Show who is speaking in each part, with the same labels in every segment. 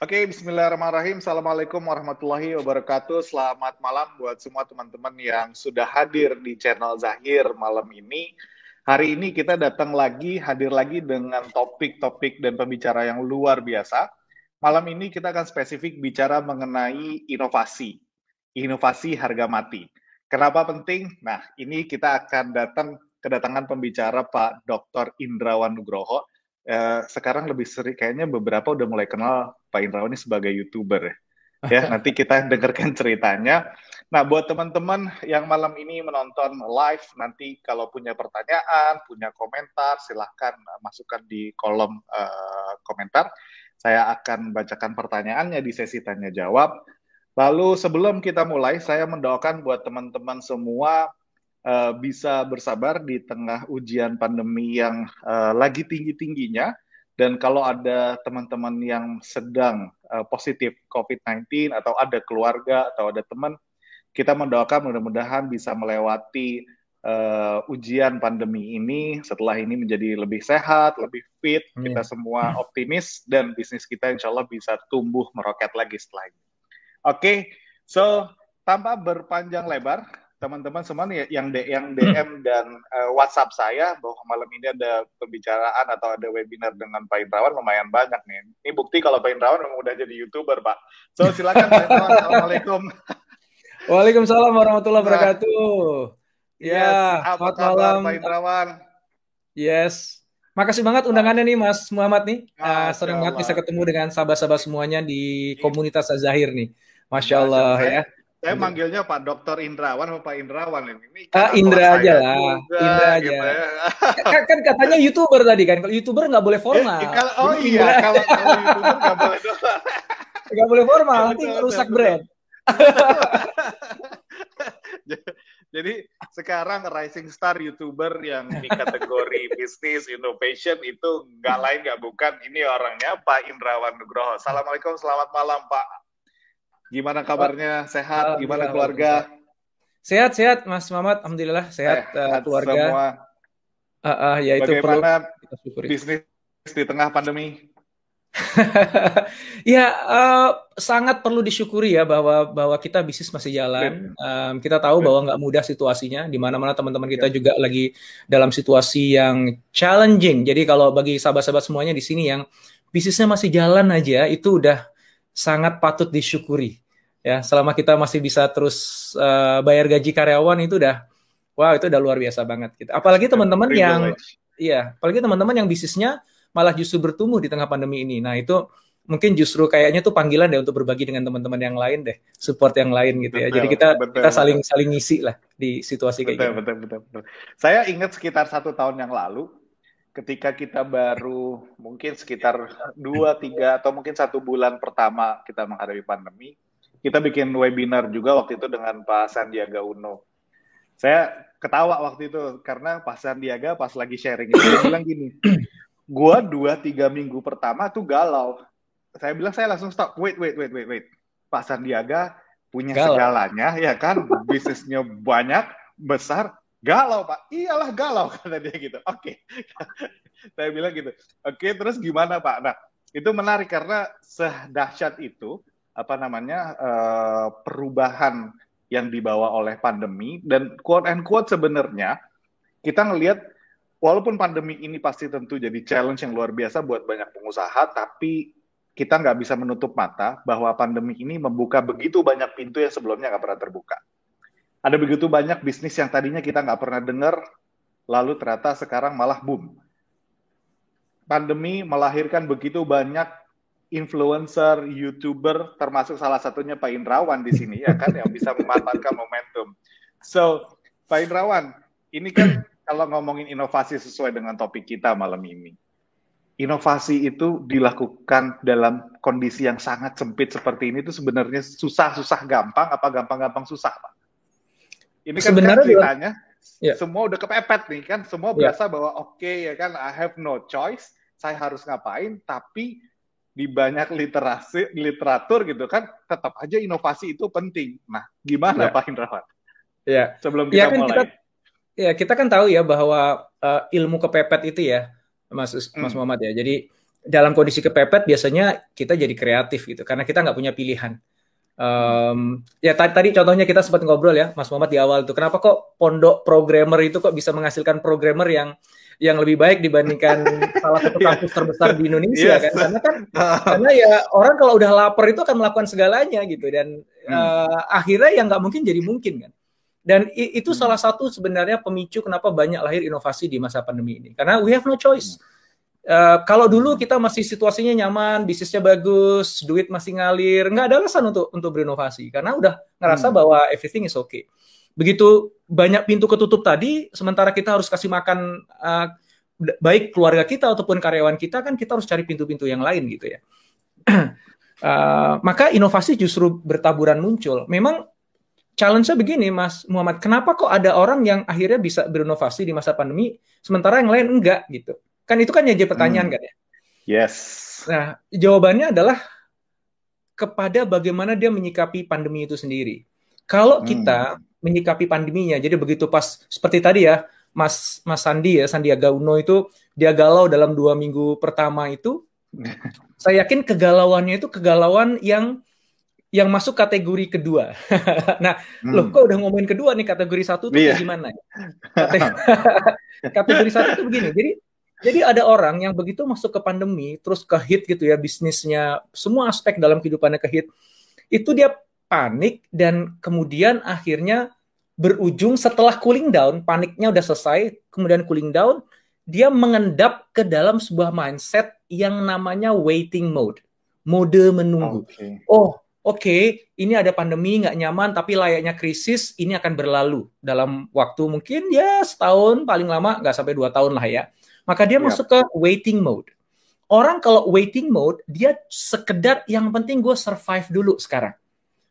Speaker 1: Oke, bismillahirrahmanirrahim. Assalamualaikum warahmatullahi wabarakatuh. Selamat malam buat semua teman-teman yang sudah hadir di channel Zahir malam ini. Hari ini kita datang lagi, hadir lagi dengan topik-topik dan pembicara yang luar biasa. Malam ini kita akan spesifik bicara mengenai inovasi. Inovasi harga mati. Kenapa penting? Nah, ini kita akan datang kedatangan pembicara Pak Dr. Indrawan Nugroho Eh, sekarang lebih sering kayaknya beberapa udah mulai kenal Pak Indrawan ini sebagai youtuber ya. ya nanti kita dengarkan ceritanya. Nah buat teman-teman yang malam ini menonton live nanti kalau punya pertanyaan, punya komentar silahkan masukkan di kolom uh, komentar. Saya akan bacakan pertanyaannya di sesi tanya jawab. Lalu sebelum kita mulai, saya mendoakan buat teman-teman semua uh, bisa bersabar di tengah ujian pandemi yang uh, lagi tinggi-tingginya. Dan kalau ada teman-teman yang sedang uh, positif COVID-19 atau ada keluarga atau ada teman, kita mendoakan mudah-mudahan bisa melewati uh, ujian pandemi ini. Setelah ini menjadi lebih sehat, lebih fit, Amin. kita semua optimis dan bisnis kita insya Allah bisa tumbuh meroket lagi setelah ini. Oke, okay, so tanpa berpanjang lebar, teman-teman semua nih yang yang DM hmm. dan uh, WhatsApp saya bahwa malam ini ada pembicaraan atau ada webinar dengan Pak Indrawan lumayan banyak nih. Ini bukti kalau Pak Indrawan memang udah jadi youtuber Pak. So silakan Pak Indrawan. Assalamualaikum.
Speaker 2: Waalaikumsalam warahmatullahi wabarakatuh.
Speaker 1: Ya, yes, selamat malam Pak Indrawan.
Speaker 2: Yes. Makasih banget undangannya nih Mas Muhammad nih. Uh, sering banget bisa ketemu dengan sahabat-sahabat semuanya di komunitas Zahir nih. Masya Allah ya.
Speaker 1: Saya manggilnya Pak Dokter Indrawan atau Pak Indrawan ini.
Speaker 2: ah, Indra aja lah. Juga, Indra aja. Gitu ya. kan, kan katanya youtuber tadi kan. Kalau youtuber nggak boleh formal.
Speaker 1: Eh, kalau, oh iya, kalau, kalau youtuber nggak boleh
Speaker 2: Nggak boleh formal, nanti rusak brand.
Speaker 1: Jadi sekarang rising star youtuber yang di kategori bisnis innovation itu nggak lain nggak bukan ini orangnya Pak Indrawan Nugroho. Assalamualaikum, selamat malam Pak Gimana kabarnya? Sehat? Gimana keluarga?
Speaker 2: Sehat, sehat, Mas Muhammad. Alhamdulillah sehat, sehat uh, keluarga. Semua.
Speaker 1: Uh, uh, ya itu Bagaimana perlu bisnis di tengah pandemi?
Speaker 2: ya uh, sangat perlu disyukuri ya bahwa bahwa kita bisnis masih jalan. Um, kita tahu bahwa nggak mudah situasinya. Di mana-mana teman-teman kita juga lagi dalam situasi yang challenging. Jadi kalau bagi sahabat-sahabat semuanya di sini yang bisnisnya masih jalan aja, itu udah sangat patut disyukuri. Ya selama kita masih bisa terus uh, bayar gaji karyawan itu udah wow itu udah luar biasa banget gitu. Apalagi teman-teman yang iya apalagi teman-teman yang bisnisnya malah justru bertumbuh di tengah pandemi ini. Nah itu mungkin justru kayaknya tuh panggilan deh untuk berbagi dengan teman-teman yang lain deh support yang lain gitu ya. Betul, jadi kita betul, kita saling betul. saling ngisi lah di situasi
Speaker 1: betul,
Speaker 2: kayak betul,
Speaker 1: gitu betul, betul betul. Saya ingat sekitar satu tahun yang lalu ketika kita baru mungkin sekitar dua tiga atau mungkin satu bulan pertama kita menghadapi pandemi kita bikin webinar juga waktu itu dengan Pak Sandiaga Uno. Saya ketawa waktu itu karena Pak Sandiaga pas lagi sharing itu bilang gini gua dua tiga minggu pertama tuh galau. Saya bilang saya langsung stop wait wait wait wait wait. Pak Sandiaga punya segalanya ya kan? Bisnisnya banyak besar galau pak. Iyalah galau kata dia gitu. Oke. Okay. saya bilang gitu. Oke okay, terus gimana pak? Nah itu menarik karena sedahsyat itu apa namanya uh, perubahan yang dibawa oleh pandemi dan quote and quote sebenarnya kita ngelihat walaupun pandemi ini pasti tentu jadi challenge yang luar biasa buat banyak pengusaha tapi kita nggak bisa menutup mata bahwa pandemi ini membuka begitu banyak pintu yang sebelumnya nggak pernah terbuka ada begitu banyak bisnis yang tadinya kita nggak pernah dengar, lalu ternyata sekarang malah boom. Pandemi melahirkan begitu banyak influencer, youtuber, termasuk salah satunya Pak Indrawan di sini ya kan yang bisa memanfaatkan momentum. So, Pak Indrawan, ini kan kalau ngomongin inovasi sesuai dengan topik kita malam ini. Inovasi itu dilakukan dalam kondisi yang sangat sempit seperti ini itu sebenarnya susah-susah gampang apa gampang-gampang susah, Pak? Ini kan, sebenarnya kan ceritanya ya. semua udah kepepet nih kan, semua ya. berasa bahwa oke okay, ya kan, I have no choice, saya harus ngapain, tapi di banyak literasi literatur gitu kan tetap aja inovasi itu penting. Nah, gimana ya. Pak Indrawan?
Speaker 2: Ya. Sebelum kita ya, kan mulai. Kita, ya, kita kan tahu ya bahwa uh, ilmu kepepet itu ya, Mas Mas hmm. Muhammad ya. Jadi dalam kondisi kepepet biasanya kita jadi kreatif gitu karena kita nggak punya pilihan. Um, ya tadi, tadi contohnya kita sempat ngobrol ya Mas Muhammad di awal tuh. Kenapa kok pondok programmer itu kok bisa menghasilkan programmer yang yang lebih baik dibandingkan salah satu kampus terbesar di Indonesia yes. kan? Karena kan karena ya orang kalau udah lapar itu akan melakukan segalanya gitu. Dan hmm. uh, akhirnya yang nggak mungkin jadi mungkin kan? Dan itu hmm. salah satu sebenarnya pemicu kenapa banyak lahir inovasi di masa pandemi ini. Karena we have no choice. Hmm Uh, kalau dulu kita masih situasinya nyaman, bisnisnya bagus, duit masih ngalir, nggak ada alasan untuk untuk berinovasi karena udah ngerasa hmm. bahwa everything is okay. Begitu banyak pintu ketutup tadi, sementara kita harus kasih makan uh, baik keluarga kita ataupun karyawan kita, kan kita harus cari pintu-pintu yang lain gitu ya. uh, maka inovasi justru bertaburan muncul. Memang challenge-nya begini, Mas Muhammad, kenapa kok ada orang yang akhirnya bisa berinovasi di masa pandemi, sementara yang lain enggak gitu? Kan itu kan yang jadi pertanyaan hmm. kan ya.
Speaker 1: Yes.
Speaker 2: Nah, jawabannya adalah kepada bagaimana dia menyikapi pandemi itu sendiri. Kalau hmm. kita hmm. menyikapi pandeminya, jadi begitu pas seperti tadi ya, Mas Mas Sandi ya, Sandiaga Uno itu dia galau dalam dua minggu pertama itu, saya yakin kegalauannya itu kegalauan yang yang masuk kategori kedua. nah, hmm. loh kok udah ngomongin kedua nih kategori satu tuh yeah. gimana? Kategori, kategori satu itu begini. Jadi jadi ada orang yang begitu masuk ke pandemi, terus ke hit gitu ya bisnisnya, semua aspek dalam kehidupannya ke hit, itu dia panik dan kemudian akhirnya berujung setelah cooling down, paniknya udah selesai, kemudian cooling down, dia mengendap ke dalam sebuah mindset yang namanya waiting mode, mode menunggu. Okay. Oh, oke, okay, ini ada pandemi nggak nyaman, tapi layaknya krisis, ini akan berlalu dalam waktu mungkin ya setahun paling lama nggak sampai dua tahun lah ya maka dia yeah. masuk ke waiting mode. Orang kalau waiting mode, dia sekedar yang penting gue survive dulu sekarang.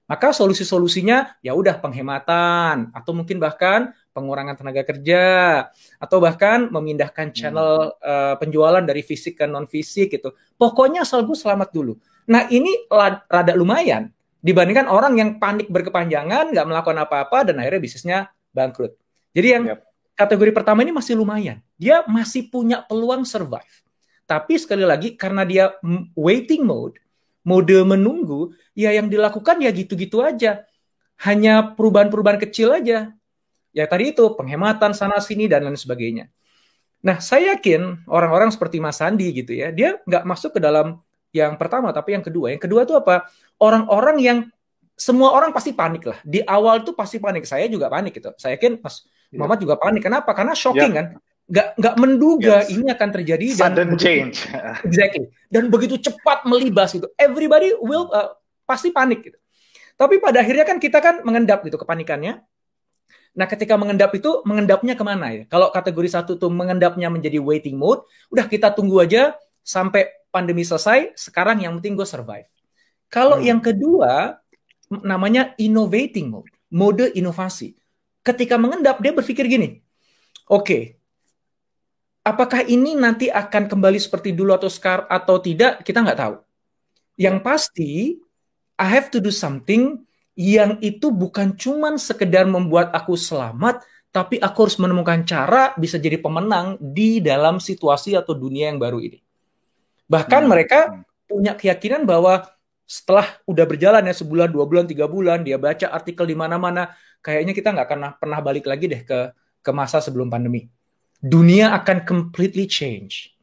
Speaker 2: Maka solusi-solusinya ya udah penghematan atau mungkin bahkan pengurangan tenaga kerja atau bahkan memindahkan hmm. channel hmm. uh, penjualan dari fisik ke non fisik gitu. Pokoknya asal gue selamat dulu. Nah ini rada lumayan dibandingkan orang yang panik berkepanjangan, nggak melakukan apa-apa dan akhirnya bisnisnya bangkrut. Jadi yang yep kategori pertama ini masih lumayan. Dia masih punya peluang survive. Tapi sekali lagi karena dia waiting mode, mode menunggu, ya yang dilakukan ya gitu-gitu aja. Hanya perubahan-perubahan kecil aja. Ya tadi itu penghematan sana sini dan lain sebagainya. Nah, saya yakin orang-orang seperti Mas Sandi gitu ya, dia nggak masuk ke dalam yang pertama, tapi yang kedua. Yang kedua itu apa? Orang-orang yang semua orang pasti panik lah. Di awal tuh pasti panik. Saya juga panik gitu. Saya yakin Mas yeah. Muhammad juga panik. Kenapa? Karena shocking yeah. kan. Gak, nggak menduga yes. ini akan terjadi
Speaker 1: dan sudden begitu, change.
Speaker 2: exactly. Dan begitu cepat melibas gitu. Everybody will uh, pasti panik gitu. Tapi pada akhirnya kan kita kan mengendap gitu kepanikannya. Nah, ketika mengendap itu mengendapnya ke mana ya? Kalau kategori satu tuh mengendapnya menjadi waiting mode, udah kita tunggu aja sampai pandemi selesai. Sekarang yang penting gue survive. Kalau hmm. yang kedua namanya innovating mode, mode inovasi ketika mengendap dia berpikir gini, oke, okay, apakah ini nanti akan kembali seperti dulu atau sekarang atau tidak kita nggak tahu. Yang pasti I have to do something yang itu bukan cuman sekedar membuat aku selamat, tapi aku harus menemukan cara bisa jadi pemenang di dalam situasi atau dunia yang baru ini. Bahkan hmm. mereka punya keyakinan bahwa setelah udah berjalan ya sebulan, dua bulan, tiga bulan, dia baca artikel di mana-mana, kayaknya kita nggak akan pernah balik lagi deh ke ke masa sebelum pandemi. Dunia akan completely change.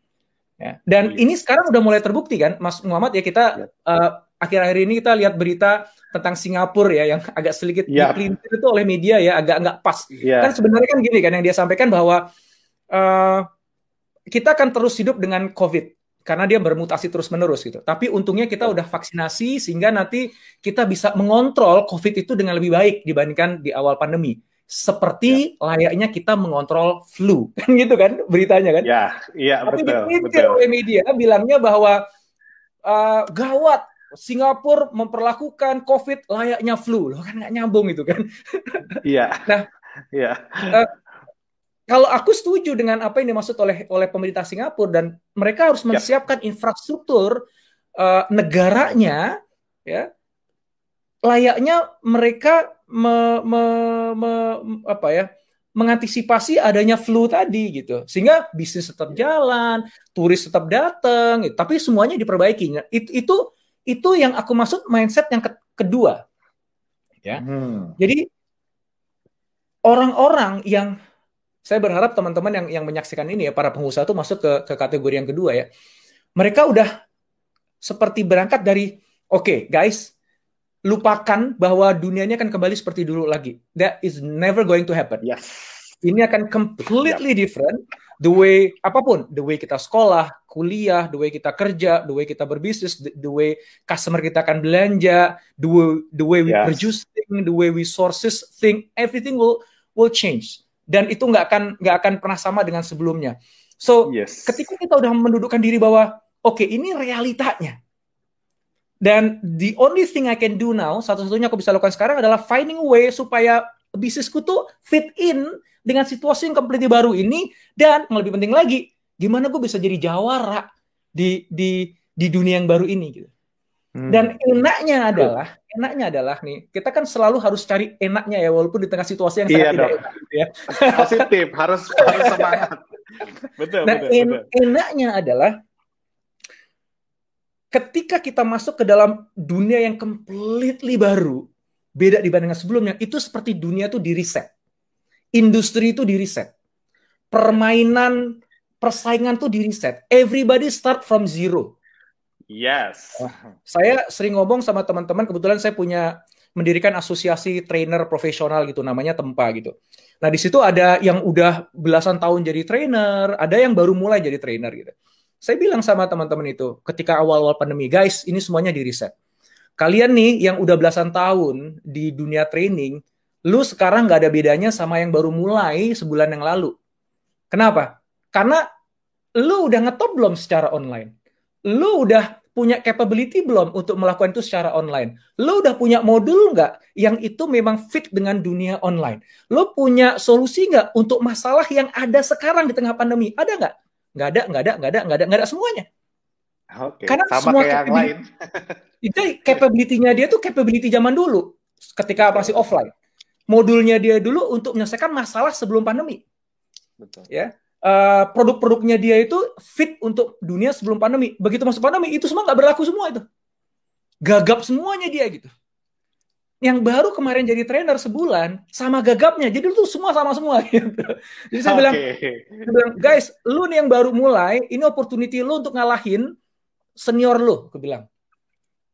Speaker 2: Ya. Dan. Iya. ini sekarang udah mulai terbukti kan, Mas Muhammad ya kita iya. uh, akhir-akhir ini kita lihat berita tentang Singapura ya yang agak sedikit. Iya. dipelintir itu oleh media ya agak nggak pas. Yeah. Kan sebenarnya kan gini kan yang dia sampaikan bahwa uh, kita akan terus hidup dengan COVID karena dia bermutasi terus-menerus gitu. Tapi untungnya kita udah vaksinasi sehingga nanti kita bisa mengontrol COVID itu dengan lebih baik dibandingkan di awal pandemi. Seperti ya. layaknya kita mengontrol flu, kan gitu kan beritanya kan?
Speaker 1: Ya, iya
Speaker 2: Tapi betul. Tapi oleh media bilangnya bahwa uh, gawat Singapura memperlakukan COVID layaknya flu, loh kan nggak nyambung itu kan?
Speaker 1: Iya.
Speaker 2: nah, iya. Uh, kalau aku setuju dengan apa yang dimaksud oleh oleh pemerintah Singapura dan mereka harus menyiapkan infrastruktur uh, negaranya ya layaknya mereka me, me, me, apa ya mengantisipasi adanya flu tadi gitu. Sehingga bisnis tetap jalan, turis tetap datang, gitu. tapi semuanya diperbaiki. Nah, itu itu itu yang aku maksud mindset yang ke kedua. Ya. Hmm. Jadi orang-orang yang saya berharap teman-teman yang yang menyaksikan ini ya para pengusaha itu masuk ke ke kategori yang kedua ya. Mereka udah seperti berangkat dari oke okay, guys lupakan bahwa dunia ini akan kembali seperti dulu lagi. That is never going to happen.
Speaker 1: Yes.
Speaker 2: Ini akan completely yep. different. The way apa pun, the way kita sekolah, kuliah, the way kita kerja, the way kita berbisnis, the, the way customer kita akan belanja, the way, the way we yes. produce thing, the way we sources thing, everything will will change. Dan itu nggak akan nggak akan pernah sama dengan sebelumnya. So, yes. ketika kita udah mendudukkan diri bahwa oke okay, ini realitanya, dan the only thing I can do now, satu-satunya aku bisa lakukan sekarang adalah finding a way supaya bisnisku tuh fit in dengan situasi yang completely baru ini dan yang lebih penting lagi, gimana gue bisa jadi jawara di di di dunia yang baru ini gitu. Hmm. Dan enaknya adalah, enaknya adalah nih, kita kan selalu harus cari enaknya ya walaupun di tengah situasi yang
Speaker 1: iya sangat tidak enak gitu ya. Positif, harus harus semangat.
Speaker 2: betul, nah, betul, en betul. enaknya adalah ketika kita masuk ke dalam dunia yang completely baru, beda dibandingkan sebelumnya, itu seperti dunia itu di reset. Industri itu di reset. Permainan, persaingan tuh di reset. Everybody start from zero.
Speaker 1: Yes.
Speaker 2: Saya sering ngomong sama teman-teman, kebetulan saya punya mendirikan asosiasi trainer profesional gitu, namanya Tempa gitu. Nah di situ ada yang udah belasan tahun jadi trainer, ada yang baru mulai jadi trainer gitu. Saya bilang sama teman-teman itu ketika awal-awal pandemi, guys, ini semuanya di riset. Kalian nih yang udah belasan tahun di dunia training, lu sekarang nggak ada bedanya sama yang baru mulai sebulan yang lalu. Kenapa? Karena lu udah ngetop belum secara online. Lu udah punya capability belum untuk melakukan itu secara online? Lu udah punya modul nggak yang itu memang fit dengan dunia online? Lu punya solusi nggak untuk masalah yang ada sekarang di tengah pandemi? Ada nggak? nggak ada nggak ada nggak ada nggak ada nggak ada semuanya
Speaker 1: Oke, karena sama semua kayak yang lain
Speaker 2: itu capability-nya dia tuh capability zaman dulu ketika masih offline modulnya dia dulu untuk menyelesaikan masalah sebelum pandemi betul ya uh, produk-produknya dia itu fit untuk dunia sebelum pandemi. Begitu masuk pandemi itu semua nggak berlaku semua itu. Gagap semuanya dia gitu. Yang baru kemarin jadi trainer sebulan sama gagapnya. Jadi itu semua sama semua gitu. Jadi saya okay. bilang saya bilang guys lu nih yang baru mulai ini opportunity lu untuk ngalahin senior lu aku bilang.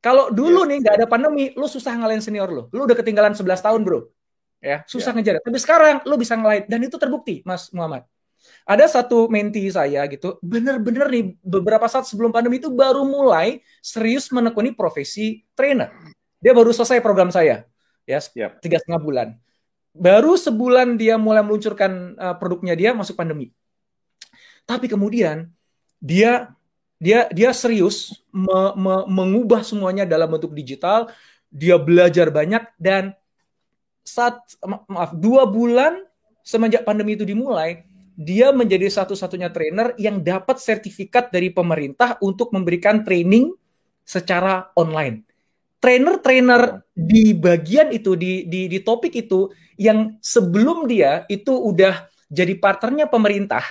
Speaker 2: Kalau dulu yeah. nih nggak ada pandemi lu susah ngalahin senior lu. Lu udah ketinggalan 11 tahun bro. Ya susah yeah. ngejar. Tapi sekarang lu bisa ngalahin. Dan itu terbukti Mas Muhammad ada satu menti saya gitu bener-bener nih beberapa saat sebelum pandemi itu baru mulai serius menekuni profesi trainer dia baru selesai program saya, ya yep. tiga setengah bulan. Baru sebulan dia mulai meluncurkan uh, produknya dia masuk pandemi. Tapi kemudian dia dia dia serius me, me, mengubah semuanya dalam bentuk digital. Dia belajar banyak dan saat maaf dua bulan semenjak pandemi itu dimulai, dia menjadi satu-satunya trainer yang dapat sertifikat dari pemerintah untuk memberikan training secara online trainer-trainer di bagian itu di, di di topik itu yang sebelum dia itu udah jadi partnernya pemerintah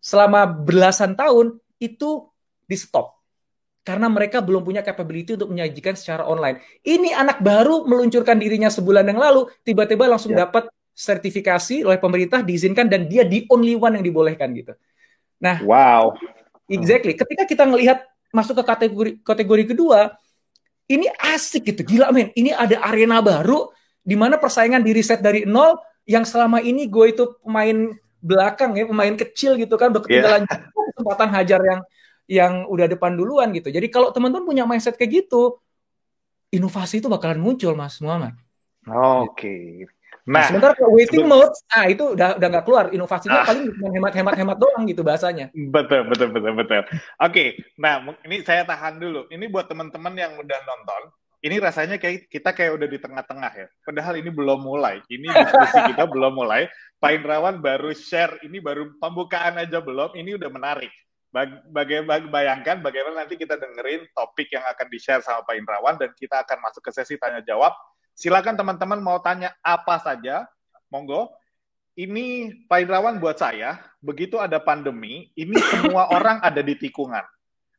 Speaker 2: selama belasan tahun itu di stop karena mereka belum punya capability untuk menyajikan secara online. Ini anak baru meluncurkan dirinya sebulan yang lalu, tiba-tiba langsung yeah. dapat sertifikasi oleh pemerintah diizinkan dan dia di only one yang dibolehkan gitu. Nah,
Speaker 1: wow.
Speaker 2: Exactly. Ketika kita melihat masuk ke kategori kategori kedua, ini asik gitu, gila men. Ini ada arena baru di mana persaingan di riset dari nol yang selama ini gue itu pemain belakang ya, pemain kecil gitu kan, udah ketinggalan yeah. kesempatan hajar yang yang udah depan duluan gitu. Jadi kalau teman-teman punya mindset kayak gitu, inovasi itu bakalan muncul Mas Muhammad.
Speaker 1: Oke. Okay.
Speaker 2: Nah, sementara kalau waiting mode, ah itu udah udah nggak keluar. Inovasinya ah. paling hemat-hemat-hemat doang gitu bahasanya.
Speaker 1: Betul, betul, betul, betul. Oke, okay. nah ini saya tahan dulu. Ini buat teman-teman yang udah nonton, ini rasanya kayak kita kayak udah di tengah-tengah ya. Padahal ini belum mulai. Ini diskusi kita belum mulai. Pak Indrawan baru share, ini baru pembukaan aja belum. Ini udah menarik. Bagaimana bayangkan bagaimana nanti kita dengerin topik yang akan di-share sama Pak Indrawan dan kita akan masuk ke sesi tanya jawab Silakan teman-teman mau tanya apa saja, monggo. ini Pak Indrawan buat saya, begitu ada pandemi, ini semua orang ada di tikungan.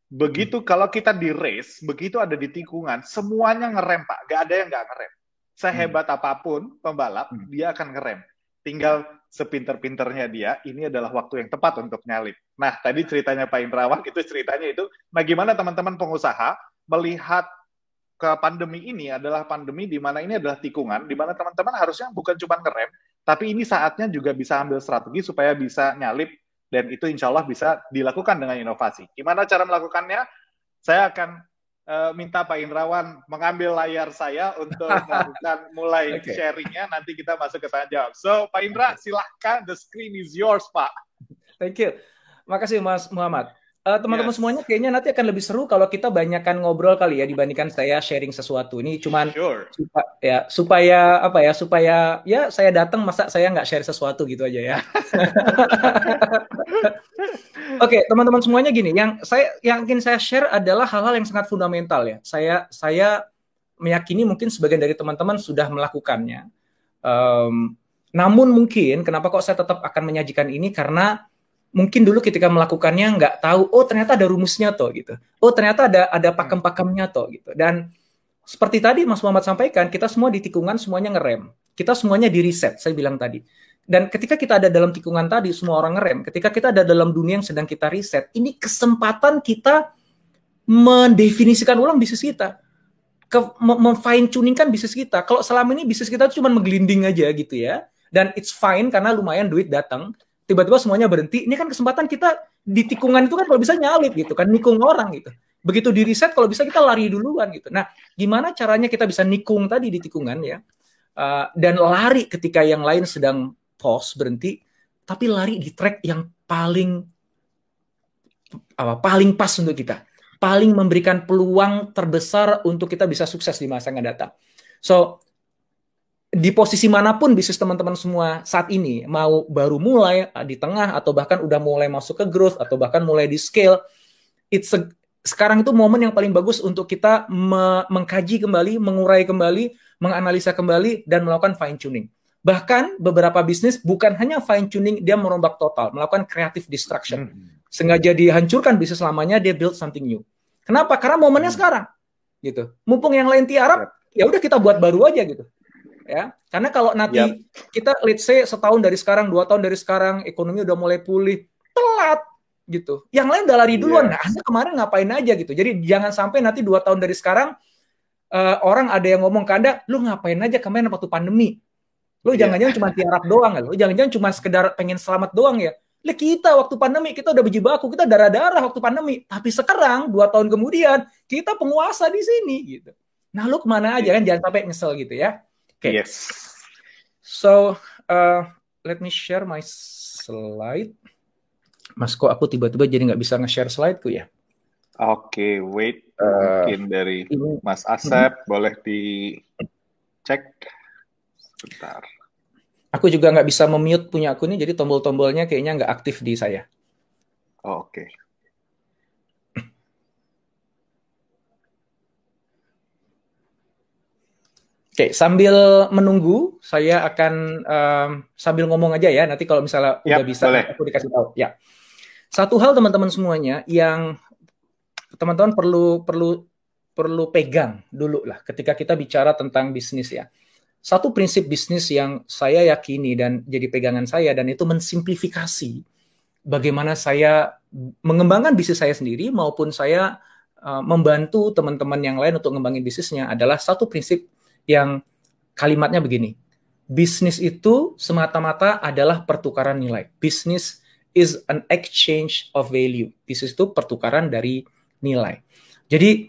Speaker 1: Begitu kalau kita di race, begitu ada di tikungan, semuanya ngerem Pak, gak ada yang gak ngerem. Sehebat hmm. apa pun pembalap, hmm. dia akan ngerem. Tinggal sepinter-pinternya dia, ini adalah waktu yang tepat untuk nyalip. Nah, tadi ceritanya Pak Indrawan, itu ceritanya itu, nah gimana teman-teman pengusaha melihat ke pandemi ini adalah pandemi di mana ini adalah tikungan, di mana teman-teman harusnya bukan cuma ngerem, tapi ini saatnya juga bisa ambil strategi supaya bisa nyalip dan itu insya Allah bisa dilakukan dengan inovasi. Gimana cara melakukannya? Saya akan uh, minta Pak Indrawan mengambil layar saya untuk melakukan mulai okay. sharingnya. Nanti kita masuk ke tanya jawab. So Pak Indra, silahkan the screen is yours Pak.
Speaker 2: Thank you. Makasih Mas Muhammad. Uh, teman-teman yes. semuanya kayaknya nanti akan lebih seru kalau kita banyakkan ngobrol kali ya dibandingkan saya sharing sesuatu. Ini cuman sure. supa, ya supaya apa ya supaya ya saya datang masa saya nggak share sesuatu gitu aja ya. Oke, okay, teman-teman semuanya gini, yang saya yang ingin saya share adalah hal-hal yang sangat fundamental ya. Saya saya meyakini mungkin sebagian dari teman-teman sudah melakukannya. Um, namun mungkin kenapa kok saya tetap akan menyajikan ini karena mungkin dulu ketika melakukannya nggak tahu oh ternyata ada rumusnya toh gitu. Oh ternyata ada ada pakem-pakemnya toh gitu. Dan seperti tadi Mas Muhammad sampaikan kita semua di tikungan semuanya ngerem. Kita semuanya di reset saya bilang tadi. Dan ketika kita ada dalam tikungan tadi semua orang ngerem. Ketika kita ada dalam dunia yang sedang kita reset ini kesempatan kita mendefinisikan ulang bisnis kita. Ke memfine tuningkan bisnis kita. Kalau selama ini bisnis kita cuma menggelinding aja gitu ya. Dan it's fine karena lumayan duit datang tiba-tiba semuanya berhenti. Ini kan kesempatan kita di tikungan itu kan kalau bisa nyalip gitu kan, nikung orang gitu. Begitu di reset kalau bisa kita lari duluan gitu. Nah, gimana caranya kita bisa nikung tadi di tikungan ya? Uh, dan lari ketika yang lain sedang pause berhenti, tapi lari di track yang paling apa paling pas untuk kita, paling memberikan peluang terbesar untuk kita bisa sukses di masa yang datang. So di posisi mana pun bisnis teman-teman semua saat ini mau baru mulai di tengah atau bahkan udah mulai masuk ke growth atau bahkan mulai di scale it's a, sekarang itu momen yang paling bagus untuk kita me mengkaji kembali, mengurai kembali, menganalisa kembali dan melakukan fine tuning. Bahkan beberapa bisnis bukan hanya fine tuning, dia merombak total, melakukan creative destruction. Hmm. Sengaja dihancurkan bisnis lamanya, dia build something new. Kenapa? Karena momennya hmm. sekarang. Gitu. Mumpung yang lain tiarap, ya udah kita buat baru aja gitu ya karena kalau nanti yep. kita let's say setahun dari sekarang dua tahun dari sekarang ekonomi udah mulai pulih telat gitu yang lain udah lari duluan yes. nah anda kemarin ngapain aja gitu jadi jangan sampai nanti dua tahun dari sekarang uh, orang ada yang ngomong ke anda lu ngapain aja kemarin waktu pandemi lu yeah. jangan-jangan cuma tiarap doang lu jangan-jangan cuma sekedar pengen selamat doang ya Lah kita waktu pandemi kita udah berjibaku, kita darah-darah waktu pandemi. Tapi sekarang dua tahun kemudian kita penguasa di sini gitu. Nah lu ke mana aja kan jangan sampai nyesel gitu ya.
Speaker 1: Okay. Yes.
Speaker 2: So, uh, let me share my slide. Mas, kok aku tiba-tiba jadi nggak bisa nge-share slide-ku ya?
Speaker 1: Oke, okay, wait. Uh, Mungkin dari ini, Mas Asep, hmm. boleh dicek. Sebentar.
Speaker 2: Aku juga nggak bisa memute punya aku nih, jadi tombol-tombolnya kayaknya nggak aktif di saya.
Speaker 1: Oh, Oke. Okay.
Speaker 2: Oke, sambil menunggu, saya akan um, sambil ngomong aja ya. Nanti kalau misalnya yep, udah bisa, boleh. aku dikasih tahu. Ya, satu hal teman-teman semuanya yang teman-teman perlu perlu perlu pegang dulu lah ketika kita bicara tentang bisnis ya. Satu prinsip bisnis yang saya yakini dan jadi pegangan saya dan itu mensimplifikasi bagaimana saya mengembangkan bisnis saya sendiri maupun saya uh, membantu teman-teman yang lain untuk mengembangin bisnisnya adalah satu prinsip yang kalimatnya begini. Bisnis itu semata-mata adalah pertukaran nilai. Bisnis is an exchange of value. Bisnis itu pertukaran dari nilai. Jadi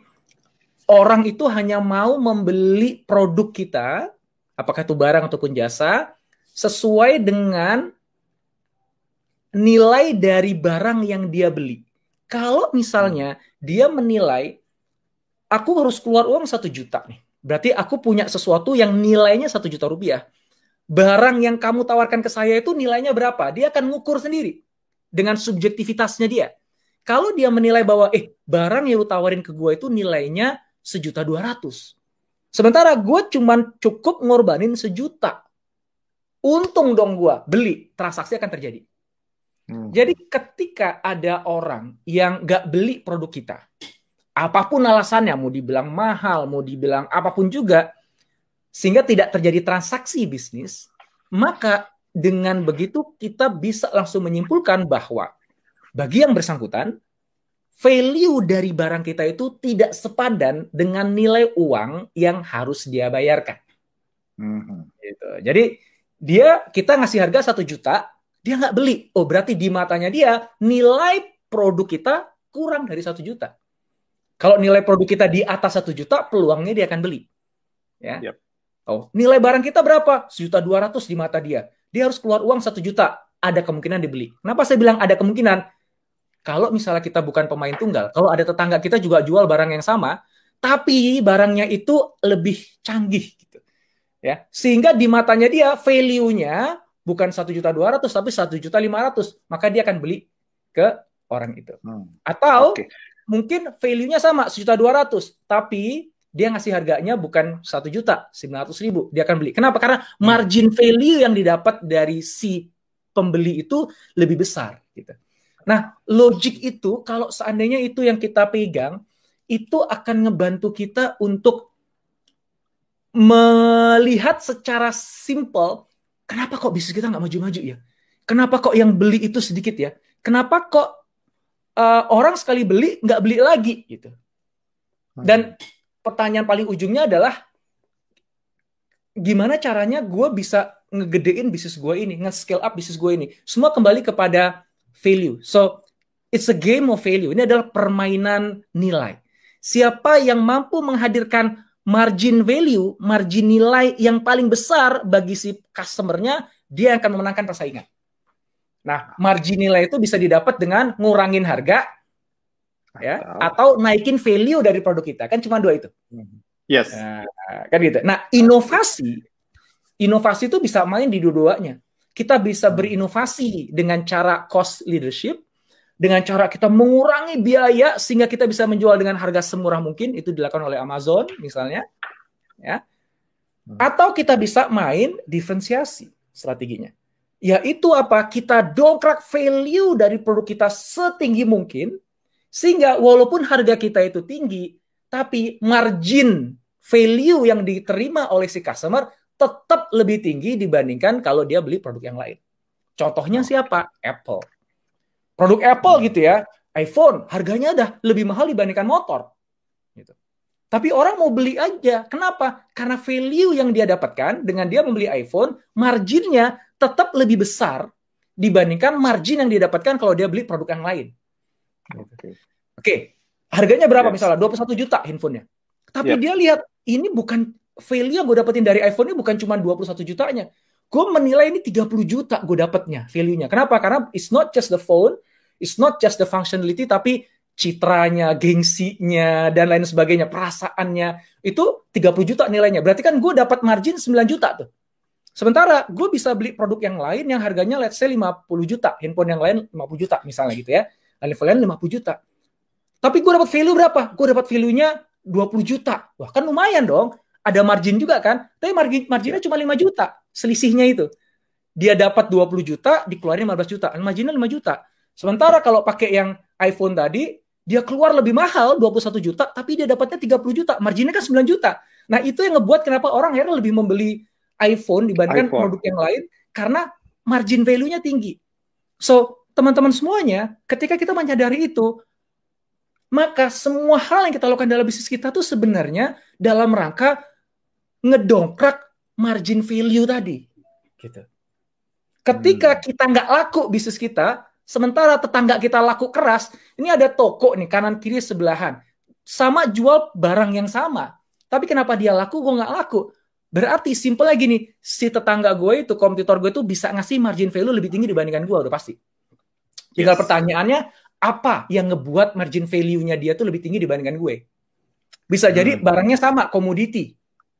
Speaker 2: orang itu hanya mau membeli produk kita, apakah itu barang ataupun jasa, sesuai dengan nilai dari barang yang dia beli. Kalau misalnya dia menilai, aku harus keluar uang satu juta nih Berarti aku punya sesuatu yang nilainya satu juta rupiah. Barang yang kamu tawarkan ke saya itu nilainya berapa? Dia akan ngukur sendiri dengan subjektivitasnya dia. Kalau dia menilai bahwa eh barang yang lu tawarin ke gue itu nilainya sejuta dua ratus. Sementara gue cuman cukup ngorbanin sejuta. untung dong gua beli, transaksi akan terjadi. Hmm. Jadi ketika ada orang yang nggak beli produk kita, apa pun alasannya, mau dibilang mahal, mau dibilang apa pun juga, sehingga tidak terjadi transaksi bisnis, maka dengan begitu kita bisa langsung menyimpulkan bahwa bagi yang bersangkutan, value dari barang kita itu tidak sepadan dengan nilai uang yang harus dia bayarkan. Hmm. Gitu. Jadi dia kita ngasih harga satu juta, dia nggak beli. Oh berarti di matanya dia nilai produk kita kurang dari satu juta. Kalau nilai produk kita di atas satu juta, peluangnya dia akan beli. Ya. Yep. Oh, nilai barang kita berapa? Sejuta dua ratus di mata dia. Dia harus keluar uang satu juta. Ada kemungkinan dibeli. Kenapa saya bilang ada kemungkinan? Kalau misalnya kita bukan pemain tunggal, kalau ada tetangga kita juga jual barang yang sama, tapi barangnya itu lebih canggih gitu. Ya, sehingga di matanya dia value-nya bukan satu juta dua ratus tapi satu juta lima ratus maka dia akan beli ke orang itu hmm. atau okay. Mungkin value-nya sama sejuta dua ratus tapi dia ngasih harganya bukan satu juta sembilan ratus ribu dia akan beli kenapa karena hmm. margin value yang didapat dari si pembeli itu lebih besar gitu nah logic itu kalau seandainya itu yang kita pegang itu akan ngebantu kita untuk melihat secara simple kenapa kok bisnis kita nggak maju-maju ya? Kenapa kok yang beli itu sedikit ya? Kenapa kok uh, orang sekali beli nggak beli lagi gitu? Dan pertanyaan paling ujungnya adalah gimana caranya gue bisa ngegedein bisnis gue ini, nge-scale up bisnis gue ini. Semua kembali kepada value. So, it's a game of value. Ini adalah permainan nilai. Siapa yang mampu menghadirkan margin value, margin nilai yang paling besar bagi si customernya, dia akan memenangkan persaingan. Nah, margin nilai itu bisa didapat dengan ngurangin harga, ya, atau naikin value dari produk kita. Kan cuma dua itu.
Speaker 1: Yes.
Speaker 2: Nah, kan gitu. Nah, inovasi, inovasi itu bisa main di dua-duanya. Kita bisa berinovasi dengan cara cost leadership, dengan cara kita mengurangi biaya sehingga kita bisa menjual dengan harga semurah mungkin itu dilakukan oleh Amazon misalnya ya hmm. atau kita bisa main diferensiasi strateginya yaitu apa kita dongkrak value dari produk kita setinggi mungkin sehingga walaupun harga kita itu tinggi tapi margin value yang diterima oleh si customer tetap lebih tinggi dibandingkan kalau dia beli produk yang lain contohnya siapa Apple Produk Apple gitu ya, iPhone harganya udah lebih mahal dibandingkan motor. Gitu. Tapi orang mau beli aja. Kenapa? Karena value yang dia dapatkan dengan dia membeli iPhone, marginnya tetap lebih besar dibandingkan margin yang dia dapatkan kalau dia beli produk yang lain. Oke. Okay. Okay. Harganya berapa yes. misalnya? 21 juta handphonenya. Tapi yep. dia lihat ini bukan value yang gue dapetin dari iPhone ini bukan cuma 21 jutanya gue menilai ini 30 juta gue dapatnya value-nya. Kenapa? Karena it's not just the phone, it's not just the functionality, tapi citranya, gengsinya, dan lain sebagainya, perasaannya, itu 30 juta nilainya. Berarti kan gue dapat margin 9 juta tuh. Sementara gue bisa beli produk yang lain yang harganya let's say 50 juta, handphone yang lain 50 juta misalnya gitu ya. Level lain 50 juta. Tapi gue dapat value berapa? Gue dapat value-nya 20 juta. Wah kan lumayan dong ada margin juga kan, tapi margin marginnya cuma 5 juta, selisihnya itu. Dia dapat 20 juta, dikeluarin 15 juta, marginnya 5 juta. Sementara kalau pakai yang iPhone tadi, dia keluar lebih mahal 21 juta, tapi dia dapatnya 30 juta, marginnya kan 9 juta. Nah itu yang ngebuat kenapa orang akhirnya lebih membeli iPhone dibandingkan iPhone. produk yang lain, karena margin value-nya tinggi. So, teman-teman semuanya, ketika kita menyadari itu, maka semua hal yang kita lakukan dalam bisnis kita tuh sebenarnya dalam rangka ngedongkrak margin value tadi. Gitu. Ketika hmm. kita nggak laku bisnis kita, sementara tetangga kita laku keras, ini ada toko nih kanan kiri sebelahan, sama jual barang yang sama. Tapi kenapa dia laku, gue nggak laku? Berarti simpelnya gini, si tetangga gue itu, kompetitor gue itu bisa ngasih margin value lebih tinggi dibandingkan gue, udah pasti. Tinggal yes. pertanyaannya, apa yang ngebuat margin value-nya dia tuh lebih tinggi dibandingkan gue? Bisa jadi hmm. barangnya sama, komoditi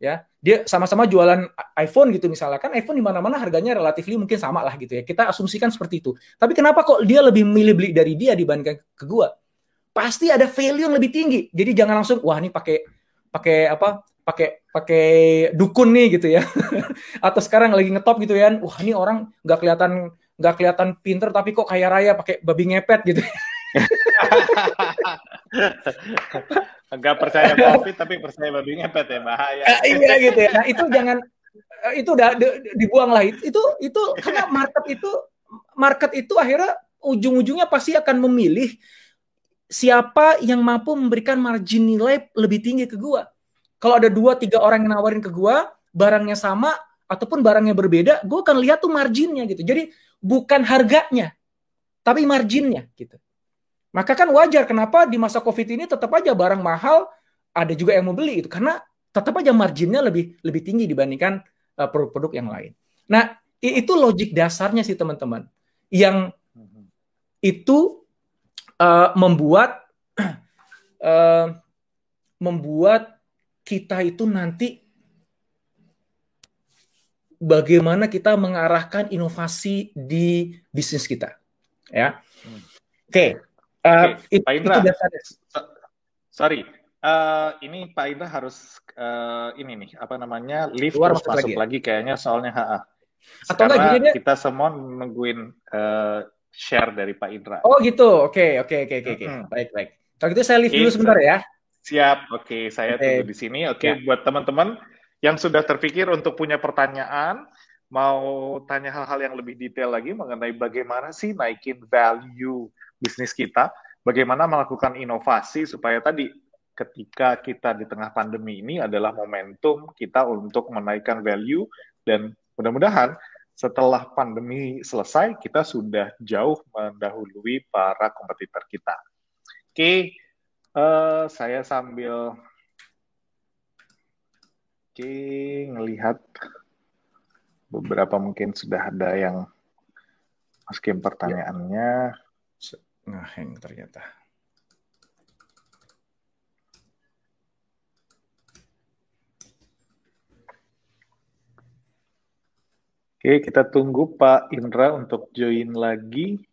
Speaker 2: ya dia sama-sama jualan iPhone gitu misalnya kan iPhone di mana-mana harganya relatif mungkin sama lah gitu ya kita asumsikan seperti itu tapi kenapa kok dia lebih milih beli dari dia dibandingkan ke gua pasti ada value yang lebih tinggi jadi jangan langsung wah ini pakai pakai apa pakai pakai dukun nih gitu ya. Atau sekarang lagi ngetop gitu ya. Wah ini orang nggak kelihatan nggak kelihatan pinter tapi kok kaya raya pakai babi ngepet gitu.
Speaker 1: Nggak percaya covid tapi percaya babi ngepet ya bahaya.
Speaker 2: Uh, iya gitu ya. Nah, itu jangan uh, itu udah dibuang lah. Itu itu karena market itu market itu akhirnya ujung-ujungnya pasti akan memilih siapa yang mampu memberikan margin nilai lebih tinggi ke gua kalau ada dua tiga orang yang nawarin ke gua barangnya sama ataupun barangnya berbeda, gue akan lihat tuh marginnya gitu. Jadi bukan harganya, tapi marginnya gitu. Maka kan wajar kenapa di masa COVID ini tetap aja barang mahal ada juga yang mau beli itu karena tetap aja marginnya lebih lebih tinggi dibandingkan uh, produk-produk yang lain. Nah, itu logik dasarnya sih teman-teman. Yang itu uh, membuat uh, membuat kita itu nanti bagaimana kita mengarahkan inovasi di bisnis kita. Ya. Oke. Okay.
Speaker 1: Uh, okay. Pak Indra, itu sorry, uh, ini Pak Indra harus uh, ini nih apa namanya lift Luar terus masuk lagi, ya? lagi kayaknya soalnya ha, Atau enggak gini kita semua nungguin uh, share dari Pak Indra.
Speaker 2: Oh gitu, oke okay, oke okay, oke okay, oke, hmm. baik baik. Kalau gitu saya lift dulu sebentar ya.
Speaker 1: Siap, oke okay, saya okay. tunggu di sini. Oke, okay, ya. buat teman-teman yang sudah terpikir untuk punya pertanyaan, mau tanya hal-hal yang lebih detail lagi mengenai bagaimana sih naikin value bisnis kita, bagaimana melakukan inovasi supaya tadi ketika kita di tengah pandemi ini adalah momentum kita untuk menaikkan value dan mudah-mudahan setelah pandemi selesai kita sudah jauh mendahului para kompetitor kita. Oke, uh, saya sambil Oke, ngelihat beberapa mungkin sudah ada yang masukin pertanyaannya.
Speaker 2: Ngaheng ternyata.
Speaker 1: Oke, kita tunggu Pak Indra untuk join lagi.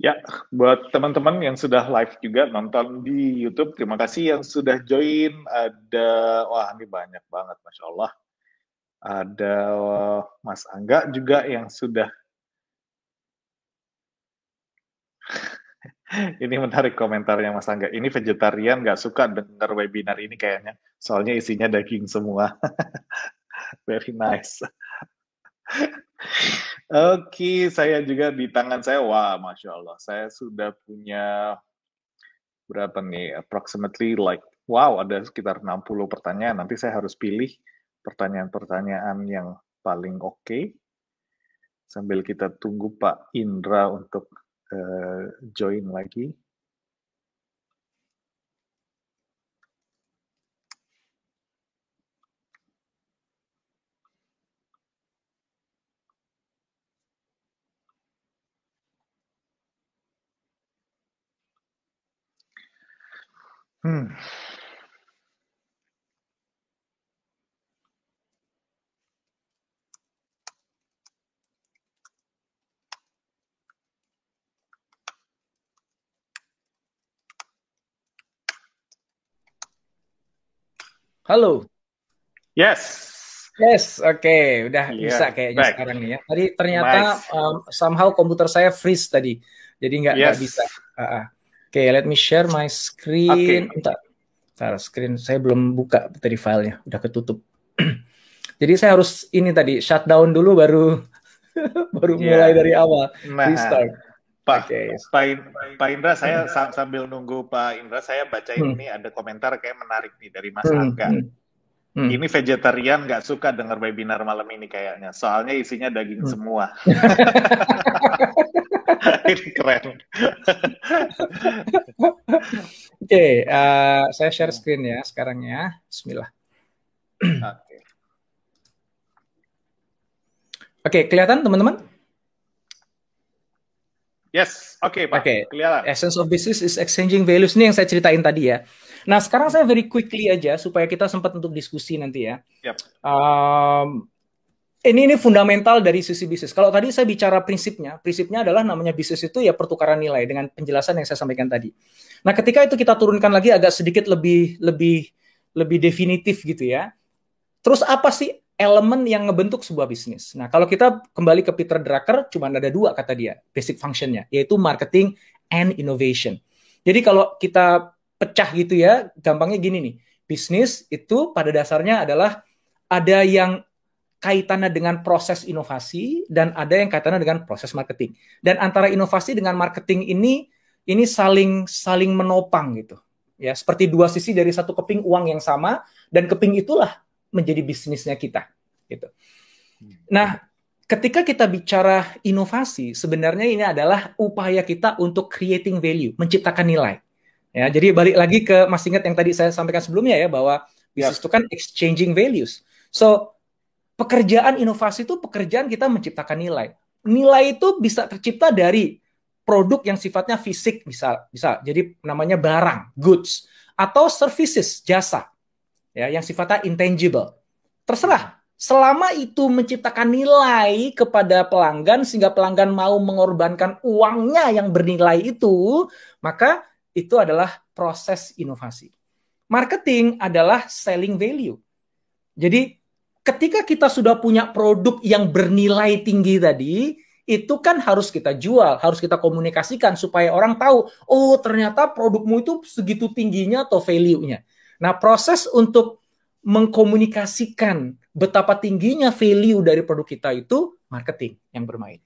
Speaker 1: Ya, buat teman-teman yang sudah live juga nonton di YouTube, terima kasih yang sudah join. Ada, wah ini banyak banget, Masya Allah. Ada Mas Angga juga yang sudah. ini menarik komentarnya Mas Angga. Ini vegetarian nggak suka dengar webinar ini kayaknya. Soalnya isinya daging semua. Very nice. Oke, saya juga di tangan saya, wah, masya Allah, saya sudah punya berapa nih, approximately like, wow, ada sekitar 60 pertanyaan. Nanti saya harus pilih pertanyaan-pertanyaan yang paling oke. Okay. Sambil kita tunggu Pak Indra untuk uh, join lagi. Hmm.
Speaker 2: Halo.
Speaker 1: Yes.
Speaker 2: Yes, oke, okay. udah yeah, bisa kayaknya back. sekarang nih ya. Tadi ternyata nice. um, somehow komputer saya freeze tadi, jadi nggak yes. bisa. Uh -uh. Oke, okay, let me share my screen. Okay. Entar, entar screen saya belum buka tadi filenya, udah ketutup. Jadi saya harus ini tadi shutdown dulu baru baru yeah. mulai dari awal. Nah, restart.
Speaker 1: Pak, okay. Pak, Pak Indra, saya hmm. sambil nunggu Pak Indra, saya bacain hmm. ini ada komentar kayak menarik nih dari Mas hmm. Angga. Hmm. Hmm. Ini vegetarian nggak suka dengar webinar malam ini kayaknya. Soalnya isinya daging hmm. semua. ini keren.
Speaker 2: Oke, okay, uh, eh, saya share screen ya sekarang ya. Bismillah. Oke. Oke, kelihatan teman-teman?
Speaker 1: Yes, oke okay, Pak. Oke, okay. kelihatan.
Speaker 2: Essence of business is exchanging values. Ini yang saya ceritain tadi ya. Nah, sekarang saya very quickly aja supaya kita sempat untuk diskusi nanti ya. Yep. Um, ini ini fundamental dari sisi bisnis. Kalau tadi saya bicara prinsipnya, prinsipnya adalah namanya bisnis itu ya pertukaran nilai dengan penjelasan yang saya sampaikan tadi. Nah, ketika itu kita turunkan lagi agak sedikit lebih lebih lebih definitif gitu ya. Terus apa sih elemen yang ngebentuk sebuah bisnis. Nah, kalau kita kembali ke Peter Drucker, cuma ada dua kata dia, basic functionnya, yaitu marketing and innovation. Jadi kalau kita pecah gitu ya, gampangnya gini nih, bisnis itu pada dasarnya adalah ada yang kaitannya dengan proses inovasi dan ada yang kaitannya dengan proses marketing. Dan antara inovasi dengan marketing ini ini saling saling menopang gitu. Ya, seperti dua sisi dari satu keping uang yang sama dan keping itulah menjadi bisnisnya kita gitu. Nah, ketika kita bicara inovasi, sebenarnya ini adalah upaya kita untuk creating value, menciptakan nilai. Ya, jadi balik lagi ke masih ingat yang tadi saya sampaikan sebelumnya ya bahwa bisnis yeah. itu kan exchanging values. So, pekerjaan inovasi itu pekerjaan kita menciptakan nilai. Nilai itu bisa tercipta dari produk yang sifatnya fisik bisa bisa jadi namanya barang, goods atau services, jasa ya yang sifatnya intangible. Terserah. Selama itu menciptakan nilai kepada pelanggan sehingga pelanggan mau mengorbankan uangnya yang bernilai itu, maka itu adalah proses inovasi. Marketing adalah selling value. Jadi ketika kita sudah punya produk yang bernilai tinggi tadi, itu kan harus kita jual, harus kita komunikasikan supaya orang tahu, oh ternyata produkmu itu segitu tingginya atau value-nya. Nah, proses untuk mengkomunikasikan betapa tingginya value dari produk kita itu marketing yang bermain.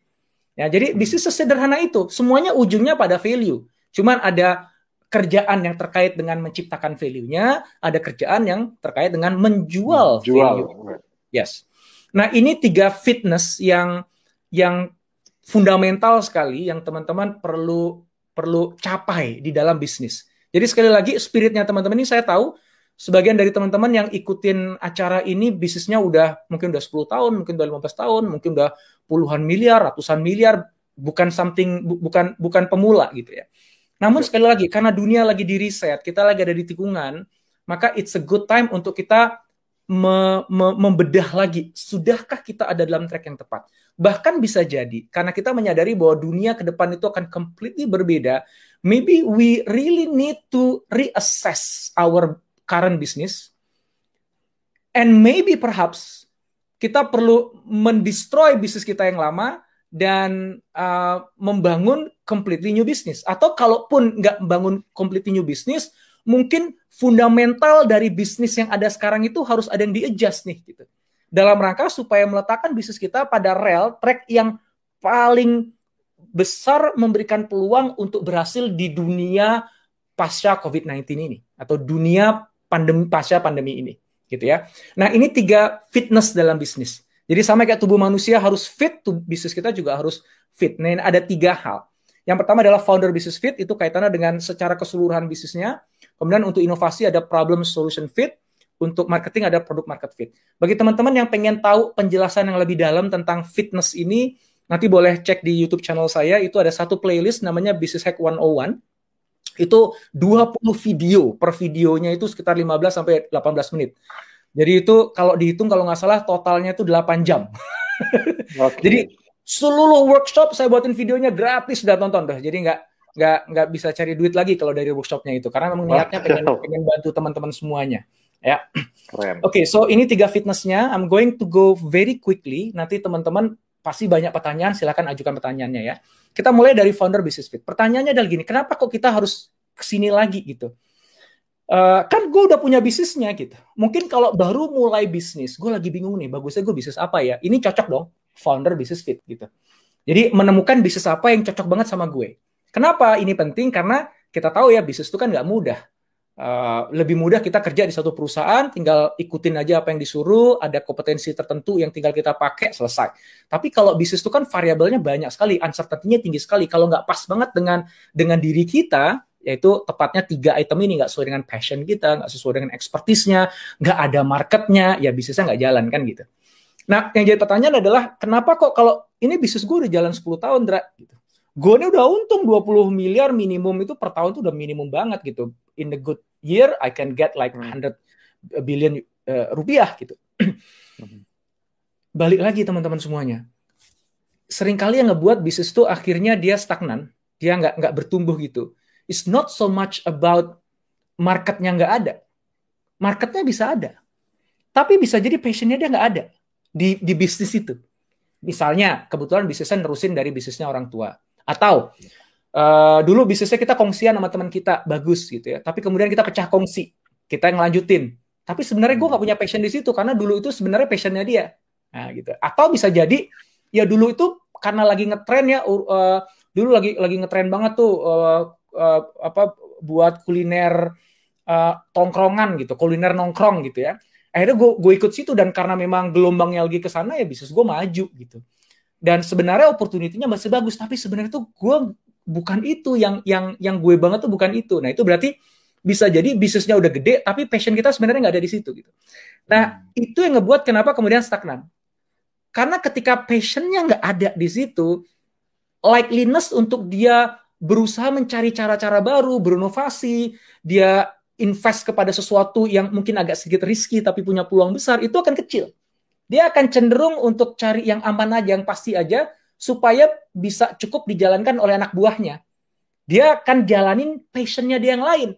Speaker 2: Ya, jadi hmm. bisnis sesederhana itu, semuanya ujungnya pada value. Cuman ada kerjaan yang terkait dengan menciptakan value-nya, ada kerjaan yang terkait dengan menjual Jual. value. Yes. Nah, ini tiga fitness yang yang fundamental sekali yang teman-teman perlu perlu capai di dalam bisnis. Jadi sekali lagi spiritnya teman-teman ini saya tahu sebagian dari teman-teman yang ikutin acara ini bisnisnya udah mungkin udah 10 tahun, mungkin udah 15 tahun, mungkin udah puluhan miliar, ratusan miliar, bukan something bu, bukan bukan pemula gitu ya. Namun sekali lagi karena dunia lagi di reset, kita lagi ada di tikungan, maka it's a good time untuk kita me, me, membedah lagi, sudahkah kita ada dalam track yang tepat? Bahkan bisa jadi karena kita menyadari bahwa dunia ke depan itu akan completely berbeda, maybe we really need to reassess our current business and maybe perhaps kita perlu mendestroy bisnis kita yang lama dan uh, membangun completely new business atau kalaupun nggak membangun completely new business mungkin fundamental dari bisnis yang ada sekarang itu harus ada yang di-adjust nih gitu dalam rangka supaya meletakkan bisnis kita pada rel track yang paling besar memberikan peluang untuk berhasil di dunia pasca COVID-19 ini atau dunia pandemi pasca pandemi ini gitu ya. Nah, ini tiga fitness dalam bisnis. Jadi sama kayak tubuh manusia harus fit, bisnis kita juga harus fit. Nah, ada tiga hal. Yang pertama adalah founder business fit, itu kaitannya dengan secara keseluruhan bisnisnya. Kemudian untuk inovasi ada problem solution fit, untuk marketing ada product market fit. Bagi teman-teman yang pengen tahu penjelasan yang lebih dalam tentang fitness ini, nanti boleh cek di YouTube channel saya, itu ada satu playlist namanya Business Hack 101 itu 20 video per videonya itu sekitar 15 sampai 18 menit. Jadi itu kalau dihitung kalau nggak salah totalnya itu 8 jam. Okay. Jadi seluruh workshop saya buatin videonya gratis sudah tonton deh. Jadi nggak nggak nggak bisa cari duit lagi kalau dari workshopnya itu karena memang niatnya pengen pengen bantu teman-teman semuanya. Ya. Oke, okay, so ini tiga fitnessnya. I'm going to go very quickly. Nanti teman-teman pasti banyak pertanyaan, silakan ajukan pertanyaannya ya. Kita mulai dari founder business fit. Pertanyaannya adalah gini, kenapa kok kita harus ke sini lagi gitu? Uh, kan gue udah punya bisnisnya gitu. Mungkin kalau baru mulai bisnis, gue lagi bingung nih, bagusnya gue bisnis apa ya? Ini cocok dong, founder business fit gitu. Jadi menemukan bisnis apa yang cocok banget sama gue. Kenapa ini penting? Karena kita tahu ya bisnis itu kan nggak mudah. Uh, lebih mudah kita kerja di satu perusahaan, tinggal ikutin aja apa yang disuruh, ada kompetensi tertentu yang tinggal kita pakai, selesai. Tapi kalau bisnis itu kan variabelnya banyak sekali, uncertainty-nya tinggi sekali. Kalau nggak pas banget dengan dengan diri kita, yaitu tepatnya tiga item ini nggak sesuai dengan passion kita, nggak sesuai dengan expertise-nya, nggak ada marketnya, ya bisnisnya nggak jalan kan gitu. Nah, yang jadi pertanyaan adalah kenapa kok kalau ini bisnis gue udah jalan 10 tahun, Dra? Gitu. Gue ini udah untung 20 miliar minimum itu per tahun itu udah minimum banget gitu. In the good year, I can get like 100 hmm. billion uh, rupiah gitu. Balik lagi teman-teman semuanya. Seringkali yang ngebuat bisnis itu akhirnya dia stagnan, dia nggak nggak bertumbuh gitu. It's not so much about marketnya nggak ada. Marketnya bisa ada, tapi bisa jadi passionnya dia nggak ada di di bisnis itu. Misalnya kebetulan bisnisnya nerusin dari bisnisnya orang tua atau uh, dulu bisnisnya kita kongsian sama teman kita bagus gitu ya, tapi kemudian kita pecah kongsi, kita yang lanjutin. Tapi sebenarnya gue gak punya passion di situ karena dulu itu sebenarnya passionnya dia. Nah gitu. Atau bisa jadi ya dulu itu karena lagi ngetren ya, uh, dulu lagi lagi ngetren banget tuh uh, uh, apa buat kuliner uh, tongkrongan gitu, kuliner nongkrong gitu ya akhirnya gue gue ikut situ dan karena memang gelombangnya lagi ke sana ya bisnis gue maju gitu dan sebenarnya opportunity-nya masih bagus tapi sebenarnya tuh gue bukan itu yang yang yang gue banget tuh bukan itu nah itu berarti bisa jadi bisnisnya udah gede tapi passion kita sebenarnya nggak ada di situ gitu nah hmm. itu yang ngebuat kenapa kemudian stagnan karena ketika passionnya nggak ada di situ likeliness untuk dia berusaha mencari cara-cara baru berinovasi dia invest kepada sesuatu yang mungkin agak sedikit risky tapi punya peluang besar itu akan kecil. Dia akan cenderung untuk cari yang aman aja, yang pasti aja supaya bisa cukup dijalankan oleh anak buahnya. Dia akan jalanin passionnya dia yang lain.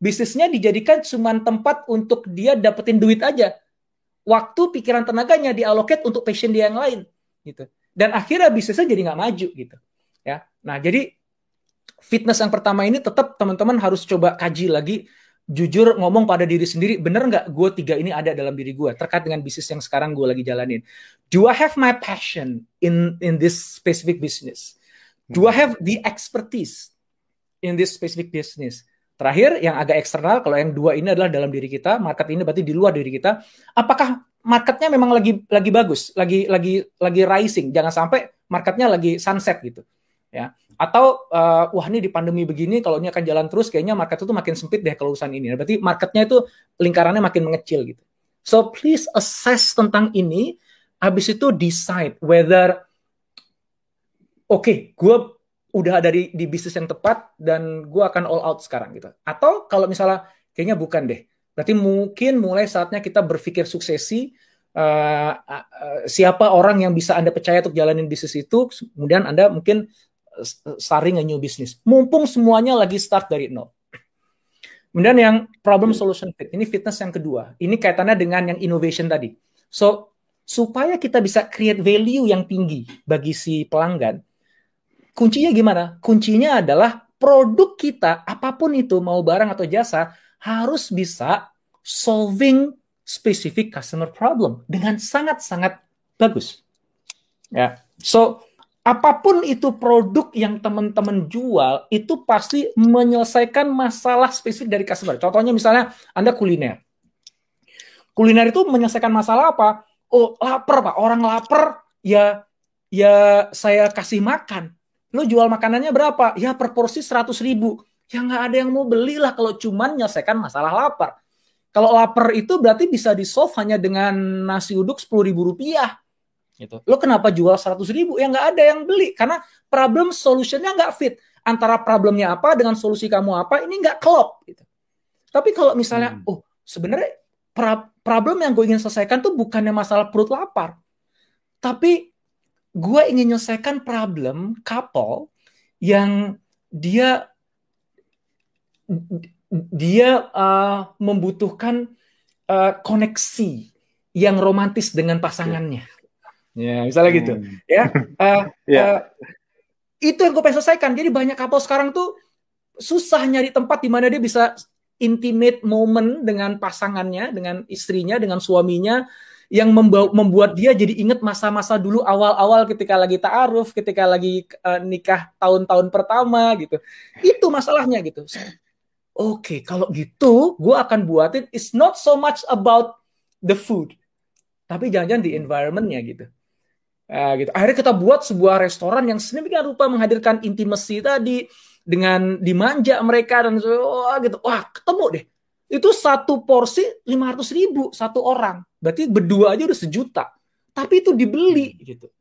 Speaker 2: Bisnisnya dijadikan cuma tempat untuk dia dapetin duit aja. Waktu, pikiran, tenaganya dialoket untuk passion dia yang lain. gitu. Dan akhirnya bisnisnya jadi nggak maju gitu. Ya, nah jadi fitness yang pertama ini tetap teman-teman harus coba kaji lagi jujur ngomong pada diri sendiri bener nggak gue tiga ini ada dalam diri gue terkait dengan bisnis yang sekarang gue lagi jalanin. Do I have my passion in in this specific business? Do I have the expertise in this specific business? Terakhir yang agak eksternal kalau yang dua ini adalah dalam diri kita market ini berarti di luar diri kita. Apakah marketnya memang lagi lagi bagus lagi lagi lagi rising? Jangan sampai marketnya lagi sunset gitu ya atau uh, wah ini di pandemi begini kalau ini akan jalan terus kayaknya market itu makin sempit deh kalau urusan ini. Berarti marketnya itu lingkarannya makin mengecil gitu. So please assess tentang ini, habis itu decide whether oke, okay, gue udah ada di, di bisnis yang tepat dan gue akan all out sekarang gitu. Atau kalau misalnya kayaknya bukan deh, berarti mungkin mulai saatnya kita berpikir suksesi. Uh, uh, siapa orang yang bisa anda percaya untuk jalanin bisnis itu, kemudian anda mungkin starting a new business. Mumpung semuanya lagi start dari nol. Kemudian yang problem solution fit. Ini fitness yang kedua. Ini kaitannya dengan yang innovation tadi. So, supaya kita bisa create value yang tinggi bagi si pelanggan, kuncinya gimana? Kuncinya adalah produk kita, apa pun itu, mau barang atau jasa, harus bisa solving specific customer problem dengan sangat-sangat bagus. Ya. So, apa pun itu produk yang teman-teman jual itu pasti menyelesaikan masalah spesifik dari customer. Contohnya misalnya Anda kuliner. Kuliner itu menyelesaikan masalah apa? Oh, lapar, Pak. Orang lapar ya ya saya kasih makan. Lo jual makanannya berapa? Ya per porsi 100 ribu. Ya nggak ada yang mau belilah kalau cuman menyelesaikan masalah lapar. Kalau lapar itu berarti bisa di solve hanya dengan nasi uduk 10 ribu rupiah gitu. Lo kenapa jual 100 ribu? Ya nggak ada yang beli karena problem solutionnya nggak fit antara problemnya apa dengan solusi kamu apa ini nggak klop gitu. Tapi kalau misalnya, hmm. oh sebenarnya problem yang gue ingin selesaikan tuh bukannya masalah perut lapar, tapi gue ingin menyelesaikan problem couple yang dia dia uh, membutuhkan uh, koneksi yang romantis dengan pasangannya. Ya, misalnya gitu. Hmm. Ya, uh, yeah. uh, itu yang gue pengen selesaikan. Jadi banyak couple sekarang tuh susah nyari tempat di mana dia bisa intimate moment dengan pasangannya, dengan istrinya, dengan suaminya yang membuat dia jadi inget masa-masa dulu awal-awal ketika lagi ta'aruf, ketika lagi uh, nikah tahun-tahun pertama gitu. Itu masalahnya gitu. Oke, okay, kalau gitu gue akan buatin it's not so much about the food, tapi jangan-jangan di environmentnya gitu. Uh, gitu. Akhirnya kita buat sebuah restoran yang sedemikian rupa menghadirkan intimasi tadi dengan dimanja mereka dan wah gitu. Wah ketemu deh. Itu satu porsi 500 ribu satu orang. Berarti berdua aja udah sejuta. tapi itu dibeli gitu.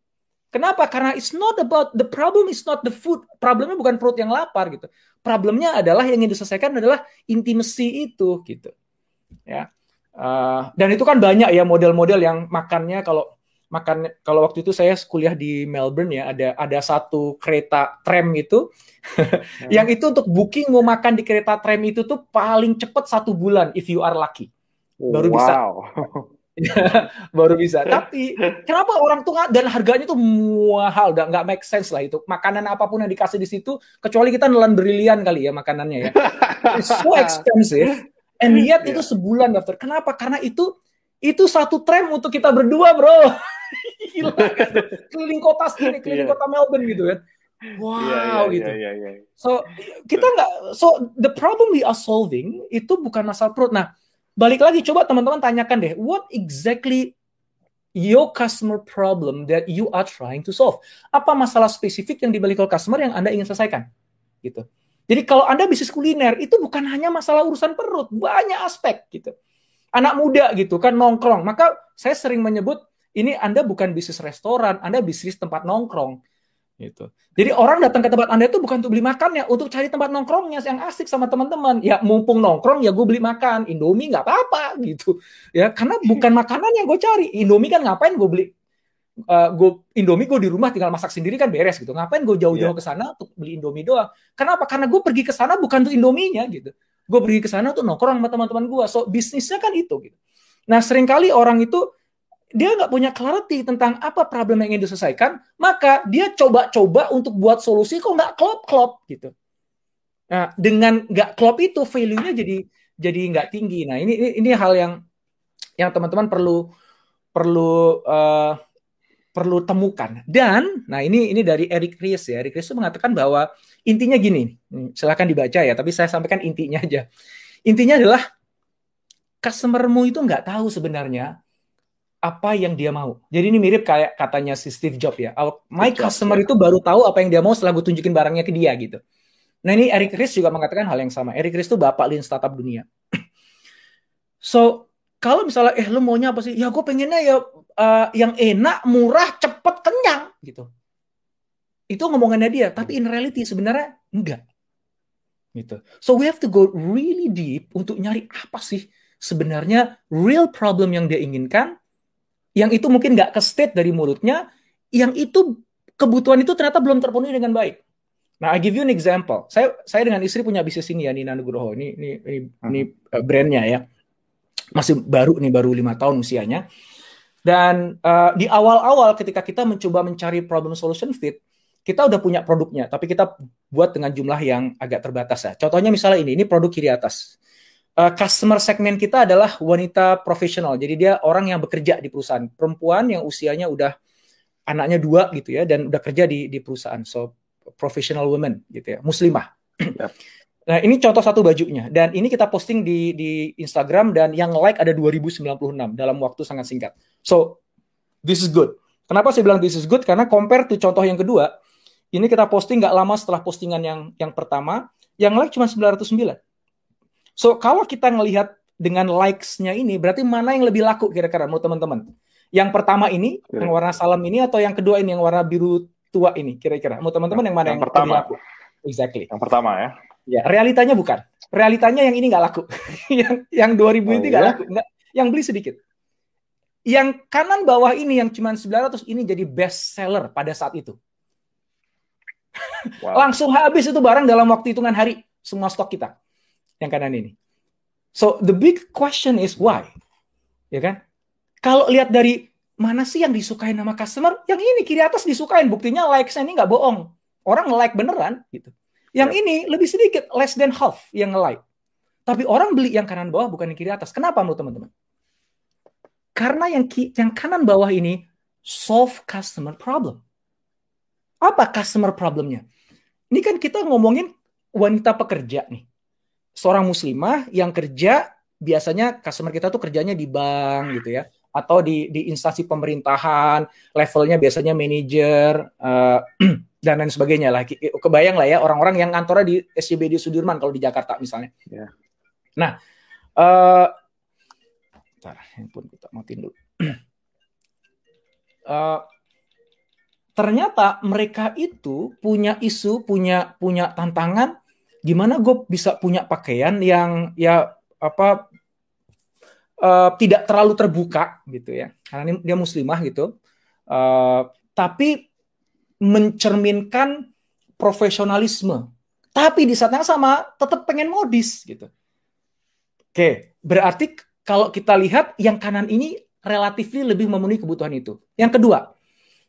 Speaker 2: Kenapa? Karena it's not about the problem is not the food. Problemnya bukan perut yang lapar gitu. Problemnya adalah yang ingin diselesaikan adalah intimacy itu gitu. Ya. Uh, dan itu kan banyak ya model-model yang makannya kalau makan kalau waktu itu saya kuliah di Melbourne ya ada ada satu kereta tram itu hmm. yang itu untuk booking mau makan di kereta tram itu tuh paling cepat satu bulan if you are lucky baru wow. bisa baru bisa. Tapi kenapa orang tuh dan harganya tuh mahal, udah nggak make sense lah itu. Makanan apa pun yang dikasih di situ, kecuali kita nelan brilian kali ya makanannya ya. It's so expensive, and yet yeah. itu sebulan daftar. Kenapa? Karena itu itu satu tram untuk kita berdua, bro. Gila, keliling kota sendiri, keliling yeah. kota Melbourne gitu kan. Wow, yeah, yeah, gitu. Yeah, yeah, yeah. So kita nggak, so the problem we are solving itu bukan masalah perut. Nah, balik lagi coba teman-teman tanyakan deh, what exactly your customer problem that you are trying to solve? Apa masalah spesifik yang dibalik customer yang Anda ingin selesaikan? Gitu. Jadi kalau Anda bisnis kuliner itu bukan hanya masalah urusan perut, banyak aspek gitu. Anak muda gitu kan nongkrong, maka saya sering menyebut ini Anda bukan bisnis restoran, Anda bisnis tempat nongkrong gitu. Jadi orang datang ke tempat Anda itu bukan untuk beli makannya, untuk cari tempat nongkrongnya yang asik sama teman-teman. Ya mumpung nongkrong ya gue beli makan, Indomie nggak apa-apa gitu. Ya karena bukan makanan yang gue cari. Indomie kan ngapain gue beli uh, gue Indomie gue di rumah tinggal masak sendiri kan beres gitu. Ngapain gue jauh-jauh yeah. ke sana untuk beli Indomie doang? Kenapa? Karena gue pergi ke sana bukan untuk Indominya gitu. Gue pergi ke sana untuk nongkrong sama teman-teman gue. So bisnisnya kan itu gitu. Nah sering kali orang itu dia nggak punya clarity tentang apa problem yang ingin diselesaikan, maka dia coba-coba untuk buat solusi kok nggak klop-klop gitu. Nah, dengan nggak klop itu value-nya jadi jadi nggak tinggi. Nah, ini, ini ini hal yang yang teman-teman perlu perlu uh, perlu temukan. Dan nah ini ini dari Eric Ries ya. Eric Ries itu mengatakan bahwa intinya gini, silahkan dibaca ya, tapi saya sampaikan intinya aja. Intinya adalah customermu itu nggak tahu sebenarnya apa yang dia mau. Jadi ini mirip kayak katanya si Steve Jobs ya. My Steve customer Jobs, ya. itu baru tahu apa yang dia mau setelah gue tunjukin barangnya ke dia gitu. Nah ini Eric Ries juga mengatakan hal yang sama. Eric Ries itu bapak lean startup dunia. so kalau misalnya eh lu maunya apa sih? Ya gue pengennya ya uh, yang enak, murah, cepet, kenyang gitu. Itu ngomongannya dia. Tapi in reality sebenarnya enggak. Gitu. So we have to go really deep untuk nyari apa sih sebenarnya real problem yang dia inginkan yang itu mungkin nggak ke state dari mulutnya, yang itu kebutuhan itu ternyata belum terpenuhi dengan baik. Nah, I give you an example. Saya saya dengan istri punya bisnis ini ya Nina Nugroho. Ini ini ini, hmm. ini uh, brandnya ya. Masih baru nih baru lima tahun usianya. Dan uh, di awal-awal ketika kita mencoba mencari problem solution fit, kita udah punya produknya, tapi kita buat dengan jumlah yang agak terbatas ya. Contohnya misalnya ini, ini produk kiri atas uh, customer segmen kita adalah wanita profesional. Jadi dia orang yang bekerja di perusahaan, perempuan yang usianya udah anaknya dua gitu ya dan udah kerja di di perusahaan. So professional women gitu ya, muslimah. Yep. Nah, ini contoh satu bajunya dan ini kita posting di di Instagram dan yang like ada 2096 dalam waktu sangat singkat. So this is good. Kenapa saya bilang this is good? Karena compare to contoh yang kedua, ini kita posting nggak lama setelah postingan yang yang pertama, yang like cuma 909. So kalau kita ngelihat dengan likes-nya ini, berarti mana yang lebih laku kira-kira menurut teman-teman? Yang pertama ini, yeah. yang warna salam ini, atau yang kedua ini, yang warna biru tua ini, kira-kira? Menurut teman-teman yang mana yang, yang pertama. lebih laku?
Speaker 1: Exactly. Yang pertama ya?
Speaker 2: Ya, realitanya bukan. Realitanya yang ini nggak laku. yang yang 2000 oh, ini nggak iya? laku. Nggak, yang beli sedikit. Yang kanan bawah ini yang cuma 900 ini jadi best seller pada saat itu. Wow. Langsung habis itu barang dalam waktu hitungan hari semua stok kita yang kanan ini. So the big question is why? Ya kan? Kalau lihat dari mana sih yang disukai nama customer? Yang ini kiri atas disukain. Buktinya likes ini nggak bohong. Orang like beneran gitu. Yang yeah. ini lebih sedikit, less than half yang like. Tapi orang beli yang kanan bawah bukan yang kiri atas. Kenapa menurut teman-teman? Karena yang yang kanan bawah ini solve customer problem. Apa customer problemnya? Ini kan kita ngomongin wanita pekerja nih seorang muslimah yang kerja biasanya customer kita tuh kerjanya di bank gitu ya atau di di instansi pemerintahan levelnya biasanya manajer uh, dan lain sebagainya lah kebayang lah ya orang-orang yang kantornya di SCBD Sudirman kalau di Jakarta misalnya yeah. nah uh, bentar, handphone kita matiin dulu uh, ternyata mereka itu punya isu, punya punya tantangan gimana gue bisa punya pakaian yang ya apa uh, tidak terlalu terbuka gitu ya. Karena dia muslimah gitu. Uh, tapi mencerminkan profesionalisme. Tapi di saat yang sama tetap pengen modis gitu. Oke berarti kalau kita lihat yang kanan ini relatif lebih memenuhi kebutuhan itu. Yang kedua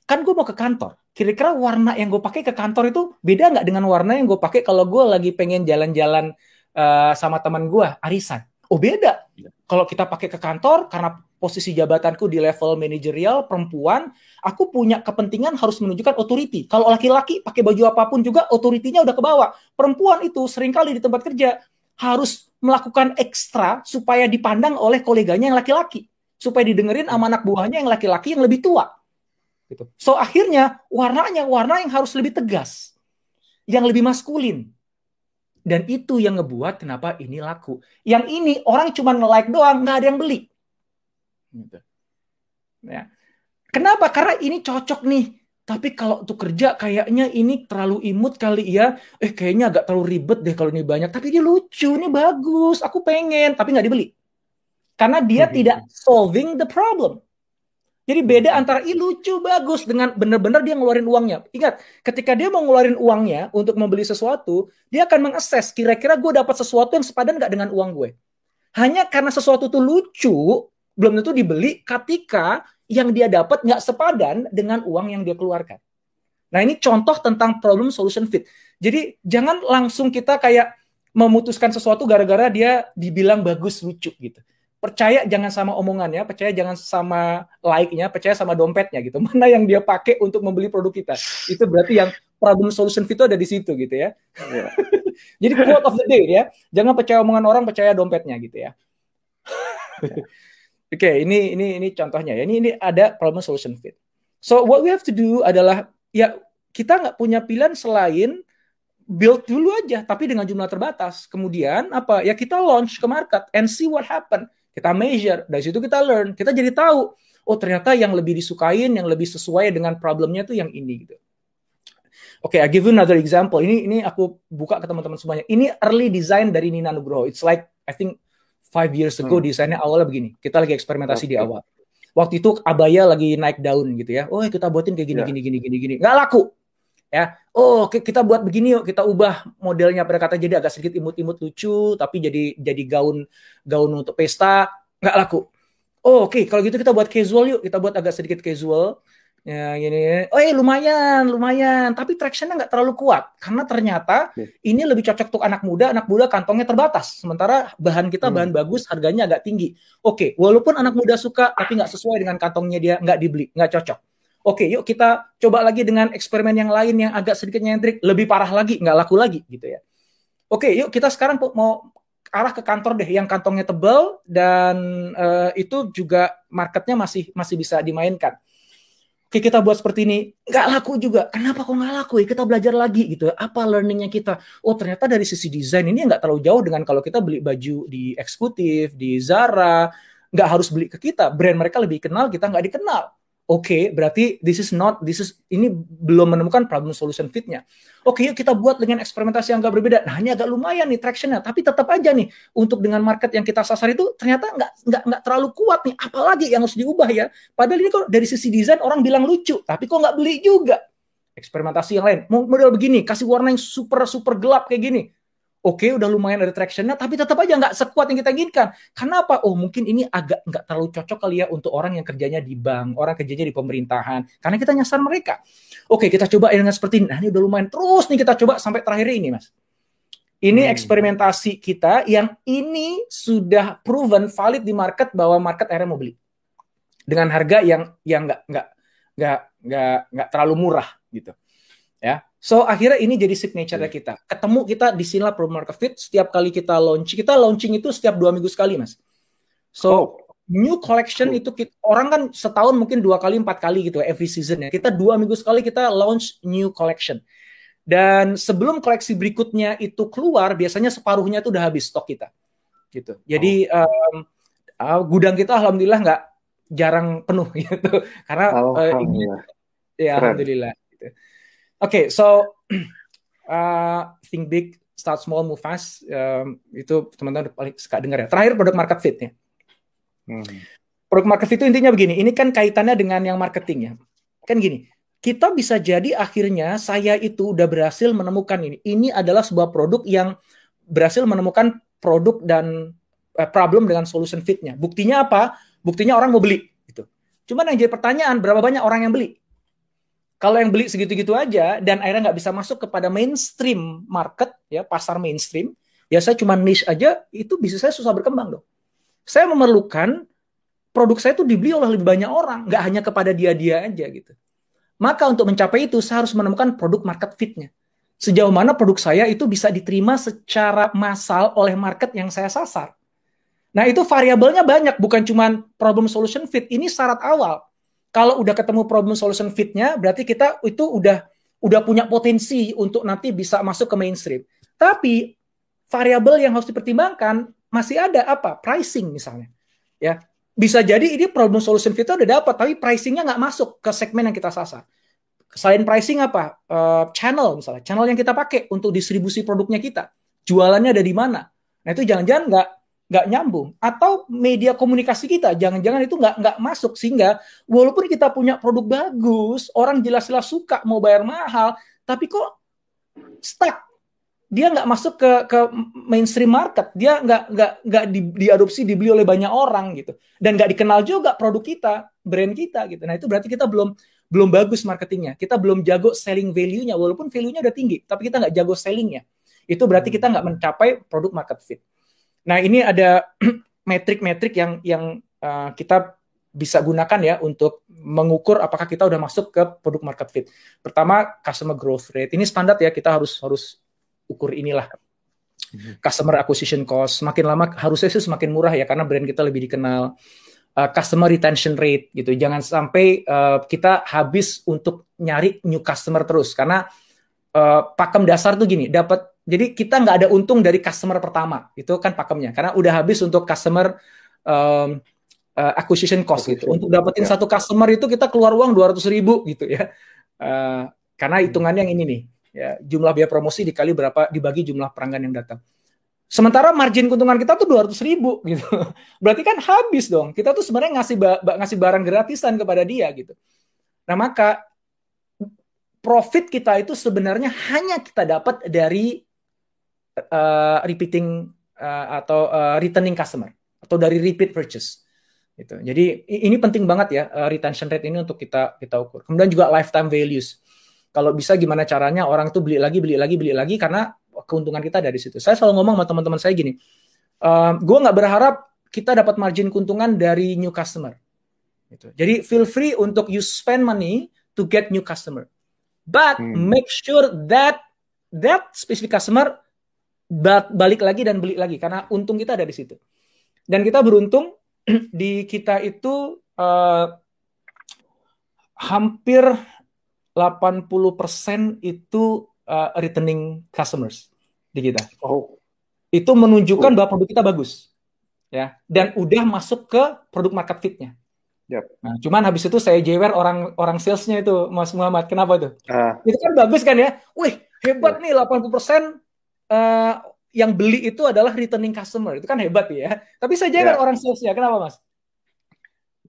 Speaker 2: kan gue mau ke kantor. Kira-kira warna yang gue pakai ke kantor itu beda nggak dengan warna yang gue pakai kalau gue lagi pengen jalan-jalan uh, sama teman gue arisan? Oh beda. Iya. Kalau kita pakai ke kantor karena posisi jabatanku di level manajerial perempuan, aku punya kepentingan harus menunjukkan otoriti. Kalau laki-laki pakai baju apa pun juga otoritinya udah ke bawah. Perempuan itu sering kali di tempat kerja harus melakukan ekstra supaya dipandang oleh koleganya yang laki-laki, supaya didengerin sama anak buahnya yang laki-laki yang lebih tua Gitu. So akhirnya warnanya warna yang harus lebih tegas, yang lebih maskulin. Dan itu yang ngebuat kenapa ini laku. Yang ini orang cuma nge-like doang, nggak ada yang beli. Gitu. Ya. Kenapa? Karena ini cocok nih. Tapi kalau untuk kerja kayaknya ini terlalu imut kali ya. Eh kayaknya agak terlalu ribet deh kalau ini banyak. Tapi ini lucu, ini bagus. Aku pengen, tapi nggak dibeli. Karena dia tidak solving the problem. Jadi beda antara ih lucu bagus dengan benar-benar dia ngeluarin uangnya. Ingat, ketika dia mau ngeluarin uangnya untuk membeli sesuatu, dia akan mengakses kira-kira gue dapat sesuatu yang sepadan nggak dengan uang gue. Hanya karena sesuatu itu lucu, belum tentu dibeli ketika yang dia dapat nggak sepadan dengan uang yang dia keluarkan. Nah ini contoh tentang problem solution fit. Jadi jangan langsung kita kayak memutuskan sesuatu gara-gara dia dibilang bagus lucu gitu percaya jangan sama omongannya, percaya jangan sama like-nya, percaya sama dompetnya gitu. Mana yang dia pakai untuk membeli produk kita. Itu berarti yang problem solution fit itu ada di situ gitu ya. Yeah. Jadi quote of the day ya, jangan percaya omongan orang, percaya dompetnya gitu ya. Oke, okay, ini ini ini contohnya ya. Ini ini ada problem solution fit. So what we have to do adalah ya kita nggak punya pilihan selain build dulu aja, tapi dengan jumlah terbatas. Kemudian apa? Ya kita launch ke market and see what happen kita measure, dari situ kita learn, kita jadi tahu, oh ternyata yang lebih disukain, yang lebih sesuai dengan problemnya itu yang ini gitu. Oke, okay, I give you another example. Ini ini aku buka ke teman-teman semuanya. Ini early design dari Nina Nugroho. It's like I think five years ago hmm. desainnya awalnya begini. Kita lagi eksperimentasi okay. di awal. Waktu itu abaya lagi naik daun gitu ya. Oh kita buatin kayak gini yeah. gini gini gini gini. Nggak laku ya oh kita buat begini yuk kita ubah modelnya. Pada kata jadi agak sedikit imut-imut lucu tapi jadi jadi gaun gaun untuk pesta. Nggak laku. Oh oke okay. kalau gitu kita buat casual yuk. Kita buat agak sedikit casual. Ya gini. Oh eh lumayan lumayan. Tapi tractionnya nggak terlalu kuat. Karena ternyata ini lebih cocok untuk anak muda. Anak muda kantongnya terbatas. Sementara bahan kita hmm. bahan bagus harganya agak tinggi. Oke okay. walaupun anak muda suka tapi nggak sesuai dengan kantongnya dia nggak dibeli nggak cocok Oke, yuk kita coba lagi dengan eksperimen yang lain yang agak sedikit nyentrik, lebih parah lagi, nggak laku lagi gitu ya. Oke, yuk kita sekarang mau arah ke kantor deh yang kantongnya tebal dan uh, itu juga marketnya masih masih bisa dimainkan. Oke, kita buat seperti ini, nggak laku juga. Kenapa kok nggak laku? Ya, kita belajar lagi gitu. Apa learningnya kita? Oh, ternyata dari sisi desain ini nggak terlalu jauh dengan kalau kita beli baju di eksekutif, di Zara, nggak harus beli ke kita. Brand mereka lebih kenal, kita nggak dikenal Oke, okay, berarti this is not this is ini belum menemukan problem solution fitnya. Oke, okay, yuk kita buat dengan eksperimentasi yang agak berbeda. Nah, ini agak lumayan nih tractionnya, tapi tetap aja nih untuk dengan market yang kita sasar itu ternyata nggak nggak nggak terlalu kuat nih. Apalagi yang harus diubah ya. Padahal ini kok dari sisi desain orang bilang lucu, tapi kok nggak beli juga. Eksperimentasi yang lain, model begini, kasih warna yang super super gelap kayak gini oke okay, udah lumayan ada tractionnya tapi tetap aja nggak sekuat yang kita inginkan. Kenapa? Oh mungkin ini agak nggak terlalu cocok kali ya untuk orang yang kerjanya di bank orang kerjanya di pemerintahan karena kita nyasar mereka. Oke okay, kita coba dengan seperti ini. Nah ini udah lumayan. Terus nih kita coba sampai terakhir ini mas. Ini hmm. eksperimentasi kita yang ini sudah proven valid di market bahwa market akhirnya mau beli. Dengan harga yang yang nggak nggak nggak nggak nggak terlalu murah gitu ya So akhirnya ini jadi signature yeah. kita. Ketemu kita di sini product market fit. Setiap kali kita launch, kita launching itu setiap dua minggu sekali, mas. So oh. new collection oh. itu kita, orang kan setahun mungkin dua kali empat kali gitu every season ya. Kita dua minggu sekali kita launch new collection. Dan sebelum koleksi berikutnya itu keluar, biasanya separuhnya itu udah habis stok kita. Gitu. Jadi oh. um, uh, gudang kita alhamdulillah nggak jarang penuh gitu karena
Speaker 1: alhamdulillah.
Speaker 2: Uh, ya alhamdulillah gitu. oke okay, so uh, think big start small move fast. Um, itu teman-teman paling suka dengar ya. Terakhir produk market fit ya. Hmm. produk market fit itu intinya begini ini kan kaitannya dengan yang marketing ya. Kan gini kita bisa jadi akhirnya saya itu udah berhasil menemukan ini. Ini adalah sebuah produk yang berhasil menemukan produk dan uh, problem dengan solution fitnya. Buktinya apa? Buktinya orang mau beli gitu. Cuman yang jadi pertanyaan berapa banyak orang yang beli? Kalau yang beli segitu-gitu aja dan akhirnya nggak bisa masuk kepada mainstream market ya pasar mainstream, ya saya cuma niche aja itu bisa saya susah berkembang dong. Saya memerlukan produk saya itu dibeli oleh lebih banyak orang, nggak hanya kepada dia-dia aja gitu. Maka untuk mencapai itu saya harus menemukan produk market fitnya. Sejauh mana produk saya itu bisa diterima secara massal oleh market yang saya sasar. Nah, itu variabelnya banyak, bukan cuma problem solution fit. Ini syarat awal. Kalau udah ketemu problem solution fitnya, berarti kita itu udah udah punya potensi untuk nanti bisa masuk ke mainstream. Tapi variabel yang harus dipertimbangkan masih ada apa? Pricing misalnya. Ya, bisa jadi ini problem solution fit udah dapat, tapi pricingnya nggak masuk ke segmen yang kita sasar. Selain pricing apa? Uh, channel misalnya, channel yang kita pakai untuk distribusi produknya kita, jualannya ada di mana? Nah itu jangan-jangan nggak nggak nyambung. Atau media komunikasi kita jangan-jangan itu nggak nggak masuk. Sehingga walaupun kita punya produk bagus orang jelas-jelas suka mau bayar mahal tapi kok stuck. Dia nggak masuk ke ke mainstream market. Dia nggak nggak nggak di, diadopsi dibeli oleh banyak orang gitu. Dan nggak dikenal juga produk kita brand kita gitu. Nah itu berarti kita belum belum bagus marketingnya. Kita belum jago selling value-nya. Walaupun value-nya udah tinggi tapi kita nggak jago sellingnya. Itu berarti kita nggak mencapai produk market fit Nah, ini ada metrik-metrik yang yang uh, kita bisa gunakan ya untuk mengukur apakah kita udah masuk ke produk market fit. Pertama, customer growth rate. Ini standar ya, kita harus harus ukur inilah. Mhm. Customer acquisition cost semakin lama harusnya sih semakin murah ya karena brand kita lebih dikenal. Uh, customer retention rate gitu. Jangan sampai uh, kita habis untuk nyari new customer terus karena uh, pakem dasar tuh gini, dapat jadi kita nggak ada untung dari customer pertama, itu kan pakemnya. Karena udah habis untuk customer um, uh, acquisition cost gitu. Untuk dapetin ya. satu customer itu kita keluar uang 200 ribu gitu ya. Uh, karena hitungannya yang ini nih, ya, jumlah biaya promosi dikali berapa dibagi jumlah pelanggan yang datang. Sementara margin keuntungan kita tuh 200 ribu gitu. Berarti kan habis dong. Kita tuh sebenarnya ngasih ba ngasih barang gratisan kepada dia gitu. Nah maka profit kita itu sebenarnya hanya kita dapat dari uh, repeating uh, atau uh, returning customer atau dari repeat purchase gitu. Jadi ini penting banget ya uh, retention rate ini untuk kita kita ukur. Kemudian juga lifetime values. Kalau bisa gimana caranya orang tuh beli lagi beli lagi beli lagi karena keuntungan kita dari situ. Saya selalu ngomong sama teman-teman saya gini, uh, gue nggak berharap kita dapat margin keuntungan dari new customer. Gitu. Jadi feel free untuk you spend money to get new customer, but hmm. make sure that that specific customer balik lagi dan beli lagi karena untung kita ada di situ. Dan kita beruntung di kita itu uh, hampir 80% itu uh, returning customers di kita.
Speaker 1: Oh.
Speaker 2: Itu menunjukkan oh. bahwa produk kita bagus. Ya, dan udah masuk ke produk market fit-nya. Yep. Nah, cuman habis itu saya jewer orang orang salesnya itu Mas Muhammad. Kenapa tuh? Uh. Itu kan bagus kan ya? Wih, hebat yeah. nih 80% uh, yang beli itu adalah returning customer. Itu kan hebat ya. Tapi saya jangan yeah. orang sales ya. Kenapa, Mas?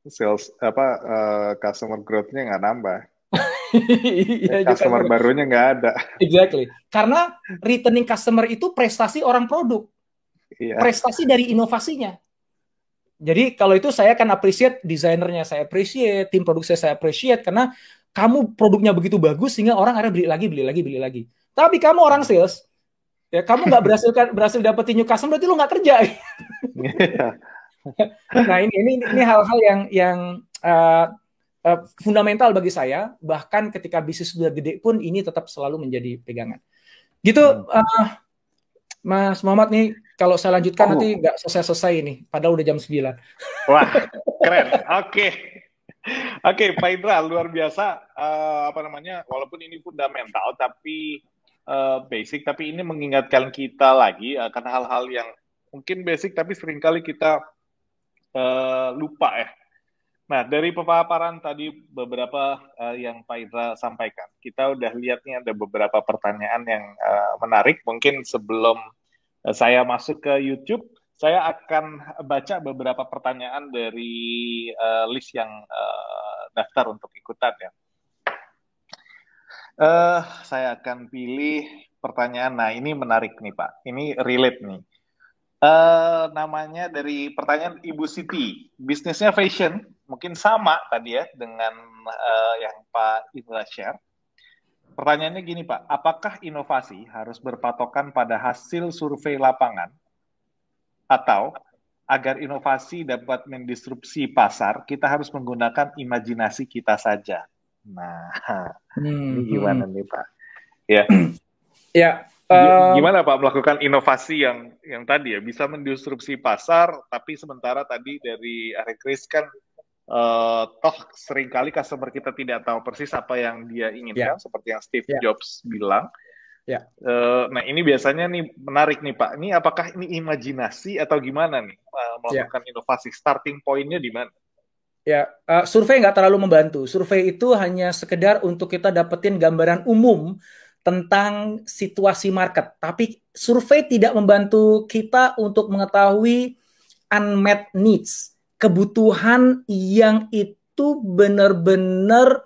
Speaker 1: Sales apa uh, customer growth-nya nggak nambah. iya, customer juga. barunya nggak ada.
Speaker 2: Exactly. Karena returning customer itu prestasi orang produk. Yeah. Prestasi dari inovasinya. Jadi kalau itu saya akan appreciate desainernya, saya appreciate tim produksi saya appreciate karena kamu produknya begitu bagus sehingga orang akhirnya beli lagi, beli lagi, beli lagi. Tapi kamu orang sales, ya kamu nggak berhasil berhasil dapetin new customer berarti lu nggak kerja iya. nah ini ini ini hal-hal yang yang uh, uh, fundamental bagi saya bahkan ketika bisnis sudah gede pun ini tetap selalu menjadi pegangan gitu uh, Mas Muhammad nih kalau saya lanjutkan oh. nanti nggak selesai-selesai ini padahal udah jam 9
Speaker 1: wah keren oke okay. Oke, okay, Pak Indra, luar biasa. Uh, apa namanya? Walaupun ini fundamental, tapi uh, basic, tapi ini mengingatkan kita lagi akan hal-hal yang mungkin basic tapi sering kali kita uh, lupa ya. Nah, dari pemaparan tadi beberapa uh, yang Pak Indra sampaikan, kita udah lihat nih ada beberapa pertanyaan yang uh, menarik. Mungkin sebelum uh, saya masuk ke YouTube, saya akan baca beberapa pertanyaan dari uh, list yang uh, daftar untuk ikutan ya. Uh, saya akan pilih pertanyaan. Nah, ini menarik nih Pak. Ini relate nih. Uh, namanya dari pertanyaan Ibu Siti, bisnisnya fashion, mungkin sama tadi ya dengan uh, yang Pak Indra share. Pertanyaannya gini Pak, apakah inovasi harus berpatokan pada hasil survei lapangan atau agar inovasi dapat mendisrupsi pasar, kita harus menggunakan imajinasi kita saja. Nah, hmm, ini gimana hmm. nih Pak? Ya.
Speaker 2: ya,
Speaker 1: Uh, Gimana Pak melakukan inovasi yang yang tadi ya bisa mendisrupsi pasar, tapi sementara tadi dari Eric Chris kan uh, toh sering kali customer kita tidak tahu persis apa yang dia inginkan, yeah. seperti yang Steve yeah. Jobs bilang. Yeah. Ya. Uh, nah ini biasanya nih menarik nih Pak. Ini apakah ini imajinasi atau gimana nih uh, melakukan yeah. inovasi? Starting pointnya di mana?
Speaker 2: Ya, uh, survei nggak terlalu membantu. Survei itu hanya sekedar untuk kita dapetin gambaran umum tentang situasi market. Tapi survei tidak membantu kita untuk mengetahui unmet needs, kebutuhan yang itu benar-benar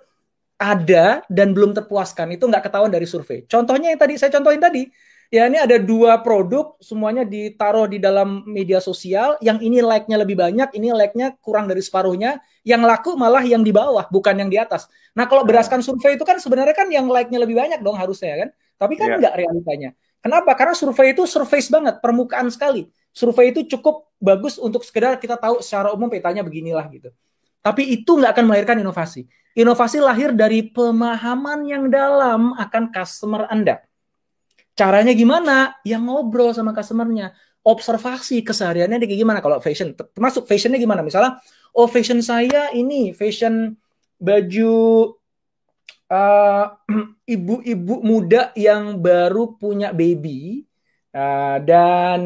Speaker 2: ada dan belum terpuaskan. Itu nggak ketahuan dari survei. Contohnya yang tadi saya contohin tadi, ya ini ada dua produk semuanya ditaruh di dalam media sosial. Yang ini like-nya lebih banyak ini like-nya kurang dari separuhnya. Yang laku malah yang di bawah bukan yang di atas. Nah kalau berdasarkan survei itu kan sebenarnya kan yang like-nya lebih banyak dong harusnya kan? Tapi kan yeah. enggak realitanya. Kenapa? Karena survei itu surface banget permukaan sekali. Survei itu cukup bagus untuk sekedar kita tahu secara umum petanya beginilah gitu. Tapi itu nggak akan melahirkan inovasi. Inovasi lahir dari pemahaman yang dalam akan customer anda Caranya gimana? Yang ngobrol sama customernya. Observasi kesehariannya kayak gimana kalau fashion. Termasuk fashionnya gimana? Misalnya, oh fashion saya ini fashion baju uh, ibu-ibu muda yang baru punya baby uh, dan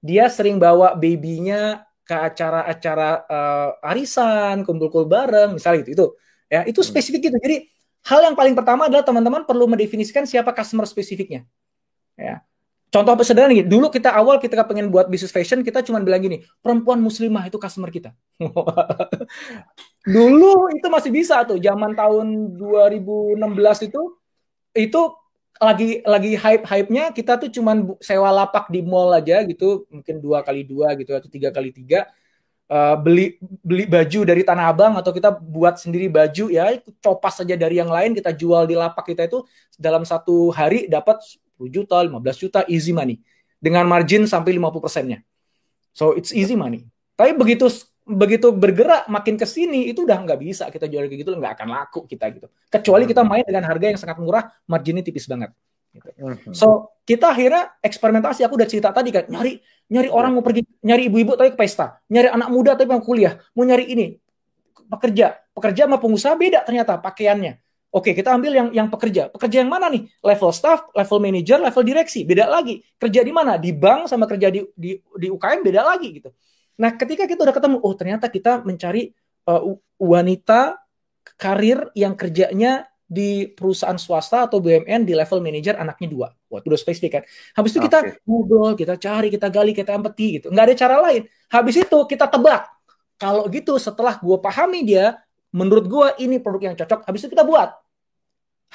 Speaker 2: dia sering bawa babynya ke acara-acara uh, arisan, kumpul-kumpul bareng, misalnya gitu. Itu ya, itu hmm. spesifik gitu. Jadi hal yang paling pertama adalah teman-teman perlu mendefinisikan siapa customer spesifiknya. Ya. Contoh sederhana nih, dulu kita awal kita pengen buat bisnis fashion, kita cuma bilang gini, perempuan muslimah itu customer kita. dulu itu masih bisa tuh, zaman tahun 2016 itu, itu lagi lagi hype hype-nya kita tuh cuma sewa lapak di mall aja gitu, mungkin dua kali dua gitu atau tiga kali tiga. Uh, beli beli baju dari Tanah Abang atau kita buat sendiri baju ya copas saja dari yang lain kita jual di lapak kita itu dalam satu hari dapat 10 juta, 15 juta easy money dengan margin sampai 50 persennya. So it's easy money. Tapi begitu begitu bergerak makin ke sini itu udah nggak bisa kita jual kayak gitu nggak akan laku kita gitu. Kecuali kita hmm. main dengan harga yang sangat murah, marginnya tipis banget. Gitu. Hmm. So kita akhirnya eksperimentasi. Aku udah cerita tadi kan nyari nyari orang mau pergi nyari ibu-ibu tapi ke pesta, nyari anak muda tapi mau kuliah, mau nyari ini pekerja, pekerja sama pengusaha beda ternyata pakaiannya. Oke, kita ambil yang yang pekerja. Pekerja yang mana nih? Level staff, level manager, level direksi. Beda lagi. Kerja di mana? Di bank sama kerja di di, di UKM beda lagi gitu. Nah, ketika kita udah ketemu, oh ternyata kita mencari uh, wanita karir yang kerjanya di perusahaan swasta atau BUMN di level manager anaknya dua. Wah, itu udah spesifik kan. Habis itu kita okay. ngobrol, kita cari, kita gali, kita empati gitu. Nggak ada cara lain. Habis itu kita tebak. Kalau gitu setelah gue pahami dia, menurut gue ini produk yang cocok. Habis itu kita buat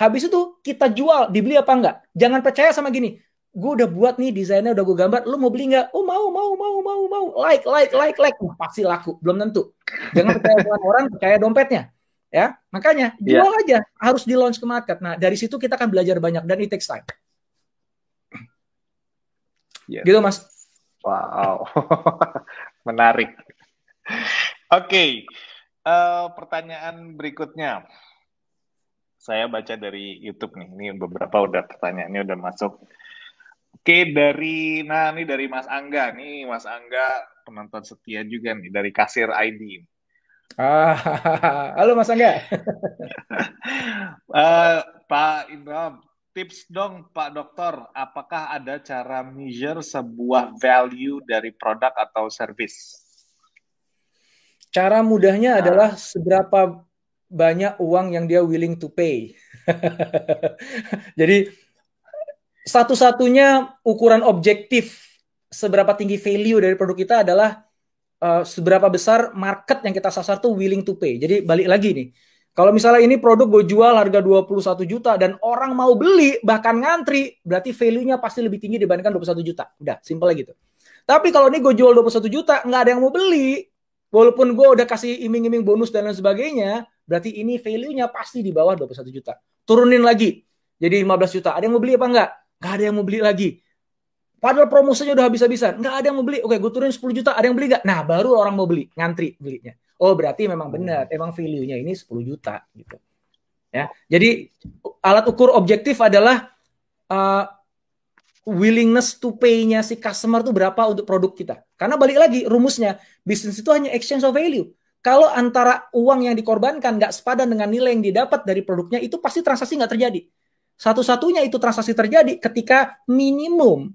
Speaker 2: Habis itu kita jual, dibeli apa enggak? Jangan percaya sama gini. Gue udah buat nih desainnya udah gue gambar, lu mau beli nggak? Oh mau, mau, mau, mau, mau. Like, like, like, like. Uh, pasti laku, belum tentu. Jangan percaya dengan orang, percaya dompetnya. Ya, makanya iya. jual yeah. aja, harus di launch ke market. Nah dari situ kita akan belajar banyak dan it takes time. Yeah. Gitu mas.
Speaker 1: Wow, menarik. Oke, okay. uh, eh, pertanyaan berikutnya saya baca dari YouTube nih. Ini beberapa udah pertanyaannya udah masuk. Oke, dari nah ini dari Mas Angga nih, Mas Angga penonton setia juga nih dari Kasir ID.
Speaker 2: Ah, halo Mas Angga.
Speaker 1: uh, Pak Indra, tips dong Pak Dokter, apakah ada cara measure sebuah value dari produk atau service?
Speaker 2: Cara mudahnya nah. adalah seberapa banyak uang yang dia willing to pay. Jadi satu-satunya ukuran objektif seberapa tinggi value dari produk kita adalah uh, seberapa besar market yang kita sasar tuh willing to pay. Jadi balik lagi nih. Kalau misalnya ini produk gue jual harga 21 juta dan orang mau beli bahkan ngantri, berarti value-nya pasti lebih tinggi dibandingkan 21 juta. Udah, simpel gitu. Tapi kalau ini gue jual 21 juta, nggak ada yang mau beli, walaupun gue udah kasih iming-iming bonus dan lain sebagainya, berarti ini value-nya pasti di bawah 21 juta. Turunin lagi, jadi 15 juta. Ada yang mau beli apa enggak? Nggak ada yang mau beli lagi. Padahal promosinya udah habis-habisan. Nggak ada yang mau beli. Oke, gue turunin 10 juta. Ada yang beli nggak? Nah, baru orang mau beli. Ngantri belinya. Oh, berarti memang benar. Emang value-nya ini 10 juta. gitu. Ya, Jadi, alat ukur objektif adalah uh, willingness to pay-nya si customer tuh berapa untuk produk kita. Karena balik lagi, rumusnya, bisnis itu hanya exchange of value. Kalau antara uang yang dikorbankan nggak sepadan dengan nilai yang didapat dari produknya, itu pasti transaksi nggak terjadi. Satu-satunya itu transaksi terjadi ketika minimum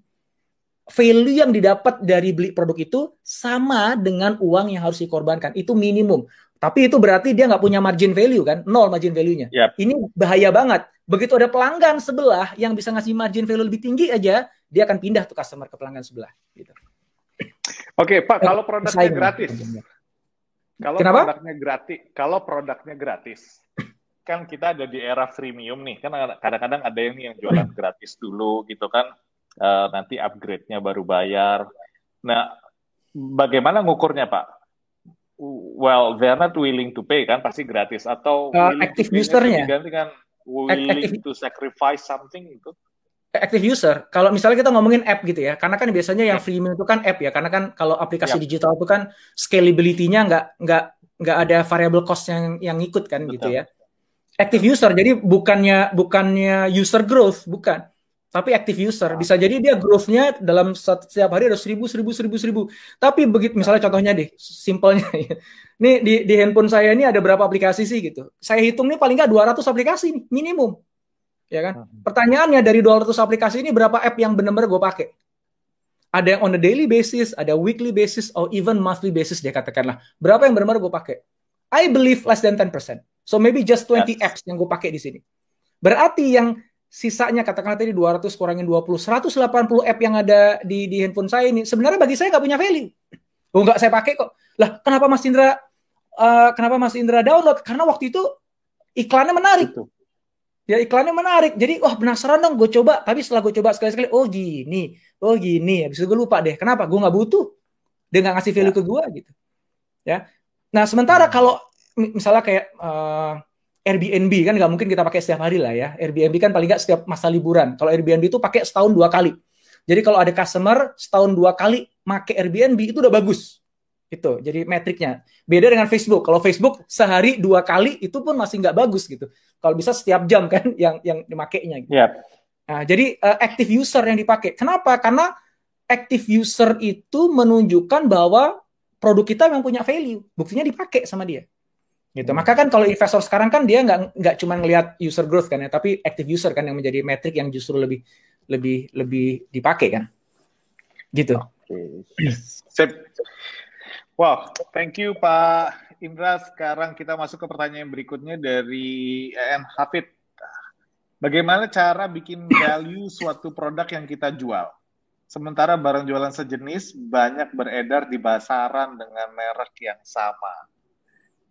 Speaker 2: value yang didapat dari beli produk itu sama dengan uang yang harus dikorbankan. Itu minimum. Tapi itu berarti dia nggak punya margin value kan, nol margin value-nya. Yep. Ini bahaya banget. Begitu ada pelanggan sebelah yang bisa ngasih margin value lebih tinggi aja, dia akan pindah tuh customer ke pelanggan sebelah. Gitu.
Speaker 1: Oke, Pak, kalau produknya gratis, kalau Kenapa? produknya gratis, kalau produknya gratis, kan kita ada di era freemium nih, kan kadang-kadang ada yang yang jualan gratis dulu gitu kan, uh, nanti upgrade-nya baru bayar. Nah, bagaimana ngukurnya Pak? Well, they're not willing to pay kan, pasti gratis atau
Speaker 2: uh, active usernya
Speaker 1: diganti kan willing active, to sacrifice something itu?
Speaker 2: Active user, kalau misalnya kita ngomongin app gitu ya, karena kan biasanya yang freemium itu kan app ya, karena kan kalau aplikasi yep. digital itu kan scalability-nya nggak nggak nggak ada variable cost yang yang ikut kan gitu Betul. gitu ya. Active user, jadi bukannya bukannya user growth, bukan. Tapi active user bisa jadi dia growth-nya dalam setiap hari ada seribu seribu seribu seribu. Tapi begitu misalnya contohnya deh simpelnya ini di, di handphone saya ini ada berapa aplikasi sih gitu. Saya hitung nih paling nggak 200 aplikasi nih minimum ya kan pertanyaannya dari 200 aplikasi ini berapa app yang benar-benar gue pakai ada yang on a daily basis ada weekly basis or even monthly basis dia katakanlah berapa yang benar-benar gue pakai I believe less than 10% so maybe just 20 yes. apps yang gue pakai di sini berarti yang sisanya katakanlah tadi 200 kurangin 20, 180 app yang ada di di handphone saya ini sebenarnya bagi saya nggak punya value. Oh nggak saya pakai kok. Lah kenapa Mas Indra uh, kenapa Mas Indra download? Karena waktu itu iklannya menarik. Ya iklannya menarik. Jadi wah penasaran dong gue coba. Tapi setelah gue coba sekali-sekali, oh gini, oh gini. Habis itu gue lupa deh. Kenapa? Gue nggak butuh. Dia nggak ngasih value ya. ke gue gitu. Ya. Nah sementara hmm. kalau misalnya kayak uh, Airbnb kan nggak mungkin kita pakai setiap hari lah ya. Airbnb kan paling nggak setiap masa liburan. Kalau Airbnb itu pakai setahun dua kali. Jadi kalau ada customer setahun dua kali make Airbnb itu udah bagus. Itu jadi metriknya. Beda dengan Facebook. Kalau Facebook sehari dua kali itu pun masih nggak bagus gitu. Kalau bisa setiap jam kan yang yang dimakainya. Gitu. Yep. Nah, jadi uh, active user yang dipakai. Kenapa? Karena active user itu menunjukkan bahwa produk kita yang punya value. Buktinya dipakai sama dia gitu. Maka kan kalau investor sekarang kan dia nggak nggak cuma ngelihat user growth kan ya, tapi active user kan yang menjadi metrik yang justru lebih lebih lebih dipakai kan. Gitu.
Speaker 1: Okay. Wow, thank you Pak Indra. Sekarang kita masuk ke pertanyaan berikutnya dari EN Hafid. Bagaimana cara bikin value suatu produk yang kita jual? Sementara barang jualan sejenis banyak beredar di pasaran dengan merek yang sama.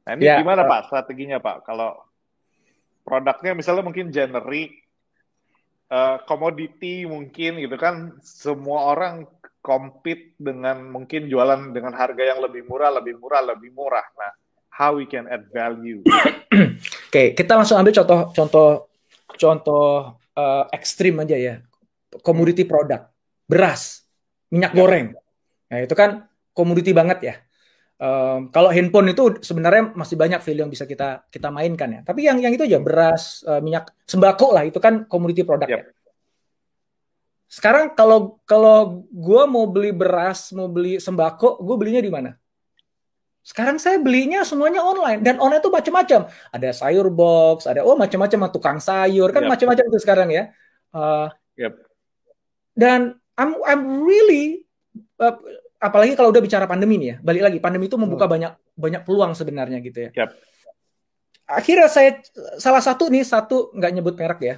Speaker 1: Nah ini ya, gimana uh, Pak strateginya Pak? Kalau produknya misalnya mungkin generic, uh, commodity mungkin gitu kan, semua orang compete dengan mungkin jualan dengan harga yang lebih murah, lebih murah, lebih murah. Nah, how we can add value?
Speaker 2: Oke, okay, kita langsung ambil contoh contoh contoh uh, ekstrim aja ya. Komoditi produk, beras, minyak ya. goreng. Nah, itu kan komoditi banget ya Um, kalau handphone itu sebenarnya masih banyak value yang bisa kita kita mainkan ya. Tapi yang yang itu aja beras, uh, minyak, sembako lah itu kan komoditi produk yep. ya. Sekarang kalau kalau gue mau beli beras, mau beli sembako, gue belinya di mana? Sekarang saya belinya semuanya online dan online itu macam-macam. Ada sayur box, ada oh macam-macam tukang sayur kan yep. macam-macam itu sekarang ya. Uh, yep. Dan I'm I'm really uh, apalagi kalau udah bicara pandemi nih ya, balik lagi pandemi itu membuka hmm. banyak banyak peluang sebenarnya gitu ya. Yep. Akhirnya saya salah satu nih satu nggak nyebut merek ya,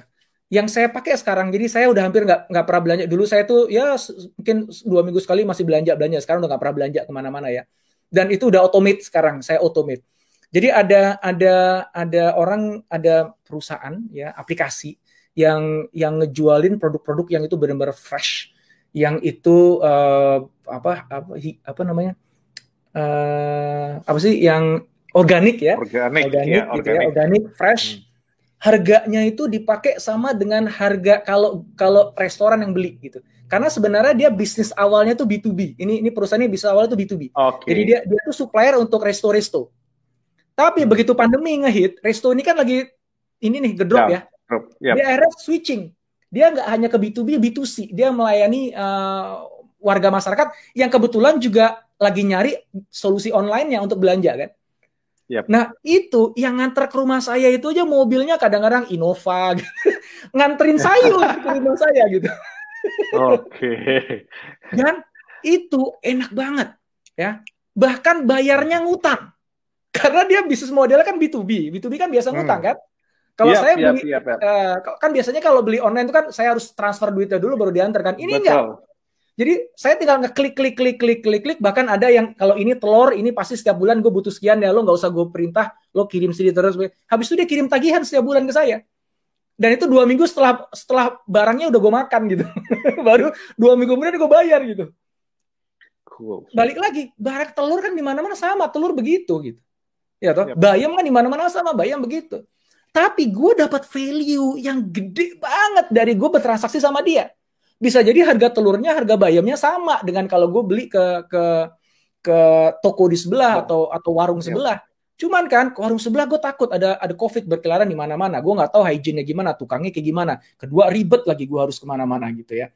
Speaker 2: yang saya pakai sekarang jadi saya udah hampir nggak nggak pernah belanja. Dulu saya tuh ya mungkin dua minggu sekali masih belanja belanja. Sekarang udah nggak pernah belanja ke mana-mana ya. Dan itu udah automate sekarang saya automate. Jadi ada ada ada orang ada perusahaan ya aplikasi yang yang ngejualin produk-produk yang itu benar-benar fresh. Yang itu uh, apa apa apa namanya? Uh, apa sih yang organik ya?
Speaker 1: Organik organik ya,
Speaker 2: gitu ya organik fresh. Hmm harganya itu dipakai sama dengan harga kalau kalau restoran yang beli gitu. Karena sebenarnya dia bisnis awalnya tuh B2B. Ini ini perusahaannya bisa awalnya tuh B2B. Okay. Jadi dia dia tuh supplier untuk resto-resto. Tapi hmm. begitu pandemi ngehit, resto ini kan lagi ini nih gedrop yeah. ya. Yep. Dia akhirnya switching. Dia nggak hanya ke B2B, B2C. Dia melayani uh, warga masyarakat yang kebetulan juga lagi nyari solusi online-nya untuk belanja kan. Yep. Nah itu yang nganter ke rumah saya itu aja mobilnya kadang-kadang Innova, gitu. nganterin sayur ke rumah saya gitu.
Speaker 1: Oke. Okay.
Speaker 2: Dan itu enak banget ya. Bahkan bayarnya ngutang. Karena dia bisnis modelnya kan B2B. B2B kan biasa ngutang hmm. kan. Kalau yep, saya beli, yep, yep. Uh, kan biasanya kalau beli online itu kan saya harus transfer duitnya dulu baru diantar kan. Ini Betul. enggak jadi saya tinggal ngeklik klik klik klik klik klik. Bahkan ada yang kalau ini telur ini pasti setiap bulan gue butuh sekian ya lo nggak usah gue perintah lo kirim sendiri terus. Habis itu dia kirim tagihan setiap bulan ke saya. Dan itu dua minggu setelah setelah barangnya udah gue makan gitu. Baru dua minggu kemudian gue bayar gitu. Cool. balik lagi barang telur kan di mana mana sama telur begitu gitu. Ya toh yep. bayam kan di mana mana sama bayam begitu. Tapi gue dapat value yang gede banget dari gue bertransaksi sama dia bisa jadi harga telurnya, harga bayamnya sama dengan kalau gue beli ke ke ke toko di sebelah atau atau warung iya. sebelah. Cuman kan warung sebelah gue takut ada ada covid berkeliaran di mana-mana. Gue nggak tahu hygiene-nya gimana, tukangnya kayak gimana. Kedua ribet lagi gue harus ke mana-mana gitu ya.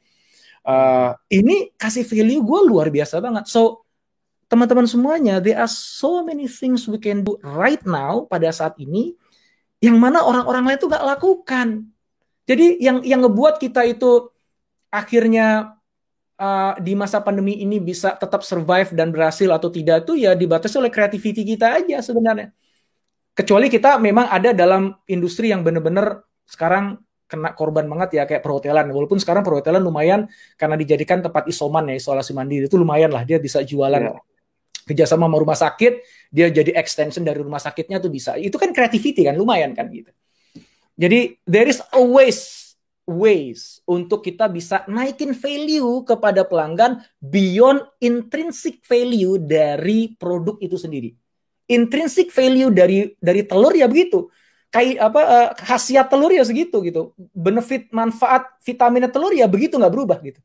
Speaker 2: Uh, ini kasih value gue luar biasa banget. So teman-teman semuanya, there are so many things we can do right now pada saat ini yang mana orang-orang lain tuh nggak lakukan. Jadi yang yang ngebuat kita itu akhirnya uh, di masa pandemi ini bisa tetap survive dan berhasil atau tidak itu ya dibatasi oleh creativity kita aja sebenarnya. Kecuali kita memang ada dalam industri yang benar-benar sekarang kena korban banget ya kayak perhotelan. Walaupun sekarang perhotelan lumayan karena dijadikan tempat isoman ya isolasi mandiri itu lumayan lah dia bisa jualan yeah. kerjasama sama rumah sakit dia jadi extension dari rumah sakitnya tuh bisa. Itu kan creativity kan lumayan kan gitu. Jadi there is always ways untuk kita bisa naikin value kepada pelanggan beyond intrinsic value dari produk itu sendiri. Intrinsic value dari dari telur ya begitu. Kayak apa uh, khasiat telur ya segitu gitu. Benefit manfaat vitamin telur ya begitu nggak berubah gitu.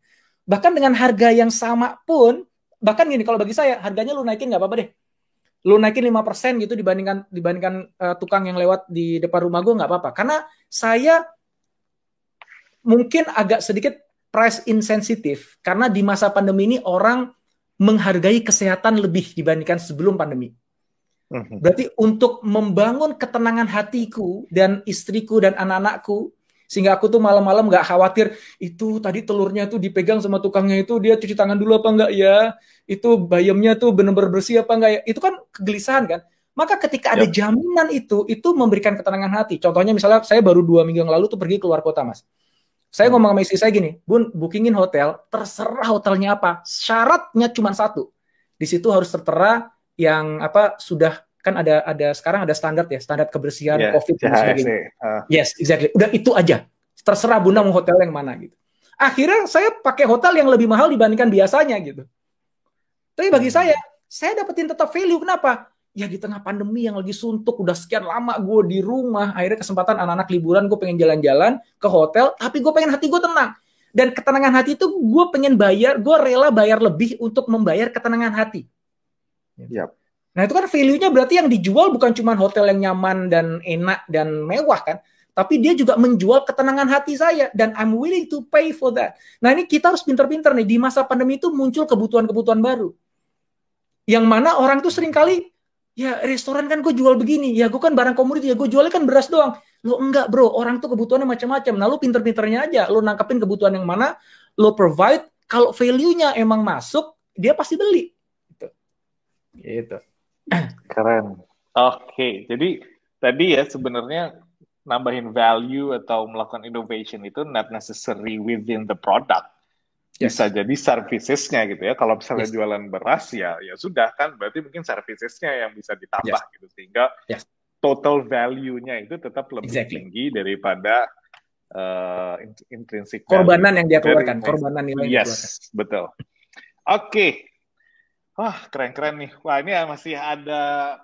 Speaker 2: Bahkan dengan harga yang sama pun bahkan gini kalau bagi saya harganya lu naikin nggak apa-apa deh. Lu naikin 5% gitu dibandingkan dibandingkan uh, tukang yang lewat di depan rumah gue nggak apa-apa. Karena saya mungkin agak sedikit price insensitif karena di masa pandemi ini orang menghargai kesehatan lebih dibandingkan sebelum pandemi. Mhm. Berarti untuk membangun ketenangan hatiku dan istriku dan anak-anakku sehingga aku tuh malam-malam nggak khawatir itu tadi telurnya tuh dipegang sama tukangnya itu dia cuci tangan dulu apa enggak ya? Itu bayamnya tuh benar-benar bersih apa enggak ya? Itu kan kegelisahan kan? Maka ketika ada jaminan itu itu memberikan ketenangan hati. Contohnya misalnya saya baru dua minggu yang lalu tuh pergi keluar kota mas saya ngomong sama istri saya gini, Bun, bookingin hotel, terserah hotelnya apa. Syaratnya cuma satu. Di situ harus tertera yang apa sudah kan ada ada sekarang ada standar ya, standar kebersihan yeah, COVID dan sebagainya. Uh. Yes, exactly. Udah itu aja. Terserah Bunda mau hotel yang mana gitu. Akhirnya saya pakai hotel yang lebih mahal dibandingkan biasanya gitu. Tapi bagi hmm. saya, saya dapetin tetap value. Kenapa? Ya di tengah pandemi yang lagi suntuk udah sekian lama gue di rumah akhirnya kesempatan anak-anak liburan gue pengen jalan-jalan ke hotel tapi gue pengen hati gue tenang dan ketenangan hati itu gue pengen bayar gue rela bayar lebih untuk membayar ketenangan hati yep. nah itu kan value-nya berarti yang dijual bukan cuma hotel yang nyaman dan enak dan mewah kan tapi dia juga menjual ketenangan hati saya dan I'm willing to pay for that. Nah ini kita harus pinter-pinter nih di masa pandemi itu muncul kebutuhan-kebutuhan baru. Yang mana orang tuh sering kali ya restoran kan gue jual begini, ya gue kan barang komoditi, ya gue jualnya kan beras doang. Lo enggak bro, orang tuh kebutuhannya macam-macam. Nah lo pinter-pinternya aja, lo nangkepin kebutuhan yang mana, lo provide, kalau value-nya emang masuk, dia pasti beli. Gitu. Gitu.
Speaker 1: Keren. Oke, okay. jadi tadi ya sebenarnya nambahin value atau melakukan innovation itu not necessary within the product. Yes. Bisa jadi servicesnya gitu ya. Kalau misalnya yes. jualan beras ya ya sudah kan berarti mungkin servicesnya yang bisa ditambah yes. gitu sehingga yes. total value-nya itu tetap lebih exactly. tinggi daripada uh, intrinsic
Speaker 2: korbanan yang dia keluarkan, korbanan nilai
Speaker 1: yes, yang dikeluarkan. betul. Oke. Okay. Wah, keren-keren nih. Wah, ini masih ada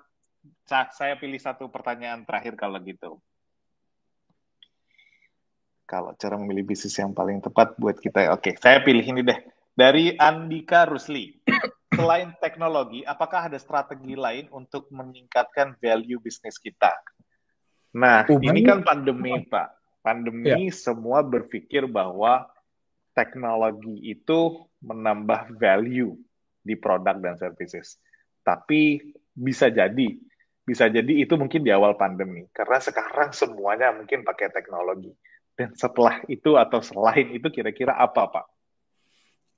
Speaker 1: saya pilih satu pertanyaan terakhir kalau gitu. Kalau cara memilih bisnis yang paling tepat buat kita, oke, saya pilih ini deh. Dari Andika Rusli. Selain teknologi, apakah ada strategi lain untuk meningkatkan value bisnis kita? Nah, oh, ini kan pandemi, Pak. Pandemi ya. semua berpikir bahwa teknologi itu menambah value di produk dan services. Tapi bisa jadi bisa jadi itu mungkin di awal pandemi karena sekarang semuanya mungkin pakai teknologi dan setelah itu atau selain itu kira-kira apa pak?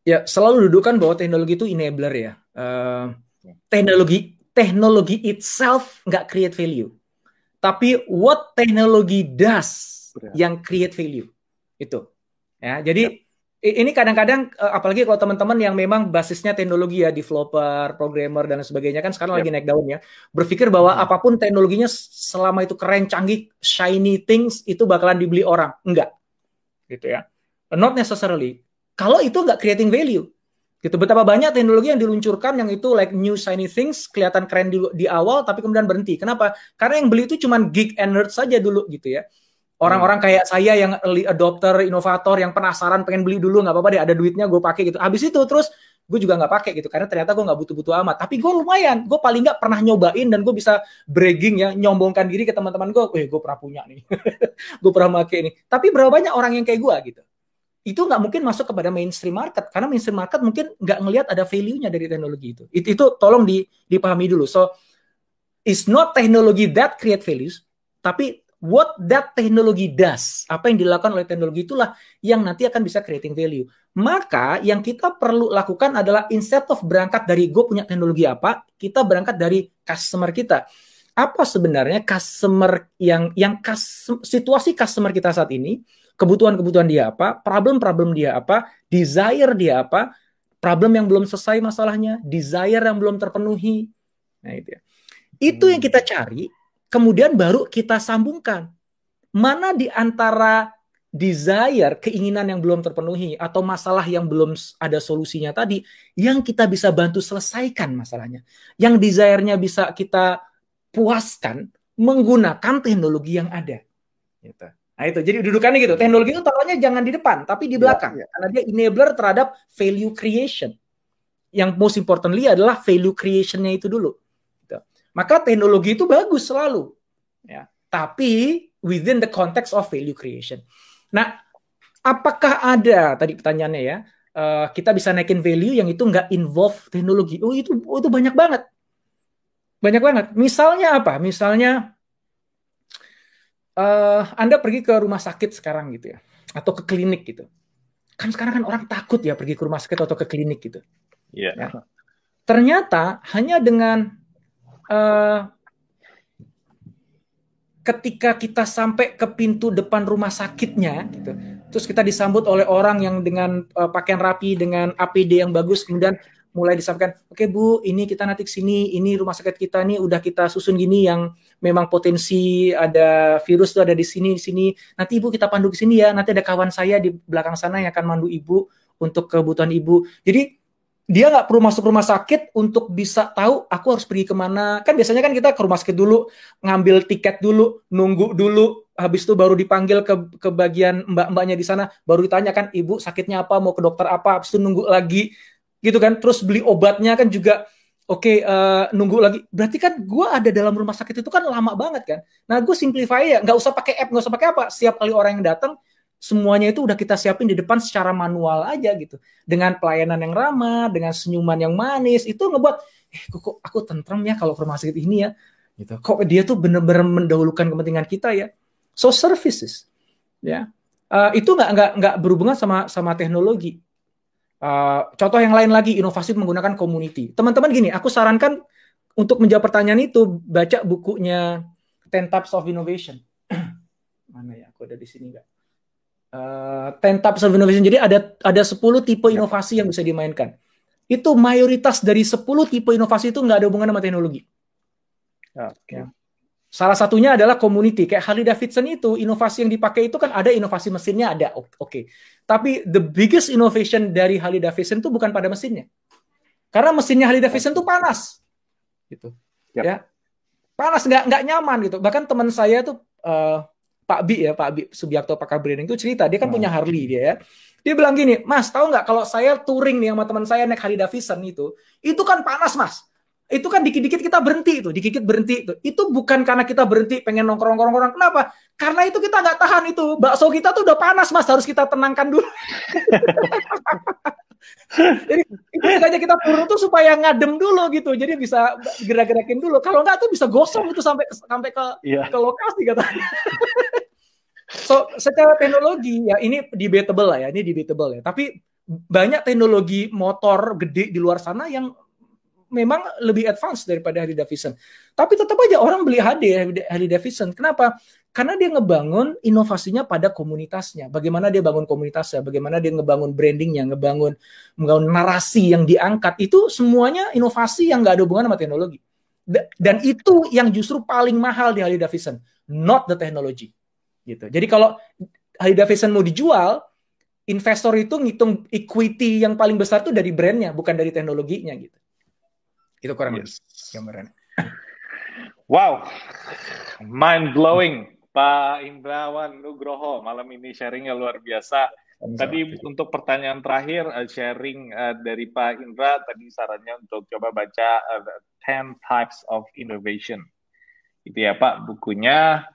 Speaker 2: Ya selalu dudukan bahwa teknologi itu enabler ya. Uh, teknologi teknologi itself nggak create value, tapi what technology does yang create value itu. Ya jadi ya ini kadang-kadang eh, apalagi kalau teman-teman yang memang basisnya teknologi ya developer, programmer dan sebagainya kan sekarang yep. lagi naik daun ya. Berpikir bahwa hmm. apa pun teknologinya selama itu keren, canggih, shiny things itu bakalan dibeli orang. Enggak. Gitu ya. Not necessarily. Kalau itu enggak creating value. Gitu. Betapa banyak teknologi yang diluncurkan yang itu like new shiny things kelihatan keren di, di awal tapi kemudian berhenti. Kenapa? Karena yang beli itu cuma geek and nerd saja dulu gitu ya Orang-orang kayak saya yang early adopter, inovator, yang penasaran pengen beli dulu nggak apa-apa deh, ada duitnya gue pakai gitu. Habis itu terus gue juga nggak pakai gitu karena ternyata gue nggak butuh-butuh amat. Tapi gue lumayan, gue paling nggak pernah nyobain dan gue bisa bragging ya, nyombongkan diri ke teman-teman gue. Eh, gue pernah punya nih, gue pernah pakai nih. Tapi berapa banyak orang yang kayak gue gitu? Itu nggak mungkin masuk kepada mainstream market karena mainstream market mungkin nggak ngelihat ada value-nya dari teknologi itu. Itu, itu tolong di, dipahami dulu. So, it's not technology that create values, tapi what that technology does, apa yang dilakukan oleh teknologi itulah yang nanti akan bisa creating value. Maka yang kita perlu lakukan adalah instead of berangkat dari gue punya teknologi apa, kita berangkat dari customer kita. Apa sebenarnya customer yang yang kas, situasi customer kita saat ini, kebutuhan-kebutuhan dia apa, problem-problem dia apa, desire dia apa, problem yang belum selesai masalahnya, desire yang belum terpenuhi. Nah itu ya. Itu yang kita cari kemudian baru kita sambungkan. Mana di antara desire, keinginan yang belum terpenuhi atau masalah yang belum ada solusinya tadi yang kita bisa bantu selesaikan masalahnya. Yang desire-nya bisa kita puaskan menggunakan teknologi yang ada. Gitu. Nah itu, jadi dudukannya gitu. Teknologi itu taruhnya jangan di depan, tapi di belakang. Ya, ya. Karena dia enabler terhadap value creation. Yang most importantly adalah value creation-nya itu dulu. Maka teknologi itu bagus selalu. Ya. Tapi within the context of value creation. Nah, apakah ada tadi pertanyaannya ya, uh, kita bisa naikin value yang itu nggak involve teknologi? Oh itu oh, itu banyak banget, banyak banget. Misalnya apa? Misalnya uh, Anda pergi ke rumah sakit sekarang gitu ya, atau ke klinik gitu. Kan sekarang kan orang takut ya pergi ke rumah sakit atau ke klinik gitu.
Speaker 1: Iya. Yeah.
Speaker 2: Ya. Ternyata hanya dengan uh, ketika kita sampai ke pintu depan rumah sakitnya gitu terus kita disambut oleh orang yang dengan uh, pakaian rapi dengan APD yang bagus kemudian mulai disampaikan oke okay, Bu ini kita nanti sini ini rumah sakit kita nih udah kita susun gini yang memang potensi ada virus tuh ada di sini di sini. Nanti Ibu kita pandu ke sini ya nanti ada kawan saya di belakang sana yang akan mandu Ibu untuk kebutuhan Ibu. Jadi dia nggak perlu masuk rumah sakit untuk bisa tahu aku harus pergi ke mana. Kan biasanya kan kita ke rumah sakit dulu, ngambil tiket dulu, nunggu dulu, habis itu baru dipanggil ke ke bagian mbak-mbaknya di sana, baru ditanyakan ibu sakitnya apa, mau ke dokter apa, habis itu nunggu lagi, gitu kan. Terus beli obatnya kan juga oke okay, uh, eh, nunggu lagi. Berarti kan gue ada dalam rumah sakit itu kan lama banget kan. Nah gue simplify ya, nggak usah pakai app, nggak usah pakai apa. Setiap kali orang yang datang semuanya itu udah kita siapin di depan secara manual aja gitu dengan pelayanan yang ramah dengan senyuman yang manis itu ngebuat eh kok aku tentrem ya kalau ke rumah sakit ini ya gitu kok dia tuh bener-bener mendahulukan kepentingan kita ya so services ya uh, itu nggak nggak nggak berhubungan sama sama teknologi Uh, contoh yang lain lagi, inovasi menggunakan community. Teman-teman gini, aku sarankan untuk menjawab pertanyaan itu baca bukunya Ten Types of Innovation. Mana ya? Aku ada di sini nggak? Uh, Types of Innovation. Jadi ada ada 10 tipe inovasi yang bisa dimainkan. Itu mayoritas dari 10 tipe inovasi itu nggak ada hubungan sama teknologi. Okay. Ya. Salah satunya adalah community. Kayak Harley Davidson itu, inovasi yang dipakai itu kan ada inovasi mesinnya ada. Oke. Okay. Tapi the biggest innovation dari Harley Davidson itu bukan pada mesinnya. Karena mesinnya Harley Davidson itu panas. Gitu. Yep. Ya. Panas nggak nggak nyaman gitu. Bahkan teman saya tuh uh, Pak Bi ya, Pak Bi Subiakto Pakar Branding itu cerita, dia kan hmm. punya Harley dia ya. Dia bilang gini, Mas, tahu nggak kalau saya touring nih sama teman saya naik Harley Davidson itu, itu kan panas, Mas itu kan dikit-dikit kita berhenti itu, dikit-dikit berhenti itu. Itu bukan karena kita berhenti pengen nongkrong-nongkrong. Kenapa? Karena itu kita nggak tahan itu. Bakso kita tuh udah panas mas, harus kita tenangkan dulu. Jadi itu saja kita turun tuh supaya ngadem dulu gitu. Jadi bisa gerak-gerakin dulu. Kalau nggak tuh bisa gosong itu sampai sampai ke yeah. ke lokasi katanya. so secara teknologi ya ini debatable lah ya, ini debatable ya. Tapi banyak teknologi motor gede di luar sana yang memang lebih advance daripada Harley Davidson. Tapi tetap aja orang beli HD Harley Davidson. Kenapa? Karena dia ngebangun inovasinya pada komunitasnya. Bagaimana dia bangun komunitasnya, bagaimana dia ngebangun brandingnya, ngebangun ngebangun narasi yang diangkat. Itu semuanya inovasi yang nggak ada hubungan sama teknologi. Dan itu yang justru paling mahal di Harley Davidson, not the technology. Gitu. Jadi kalau Harley Davidson mau dijual, investor itu ngitung equity yang paling besar itu dari brandnya, bukan dari teknologinya gitu. Itu kurang yes. gambaran.
Speaker 1: Wow, mind blowing. Pak Indrawan Nugroho malam ini sharingnya luar biasa. Tadi untuk pertanyaan terakhir uh, sharing uh, dari Pak Indra tadi sarannya untuk coba baca uh, 10 Types of Innovation. Itu ya Pak bukunya.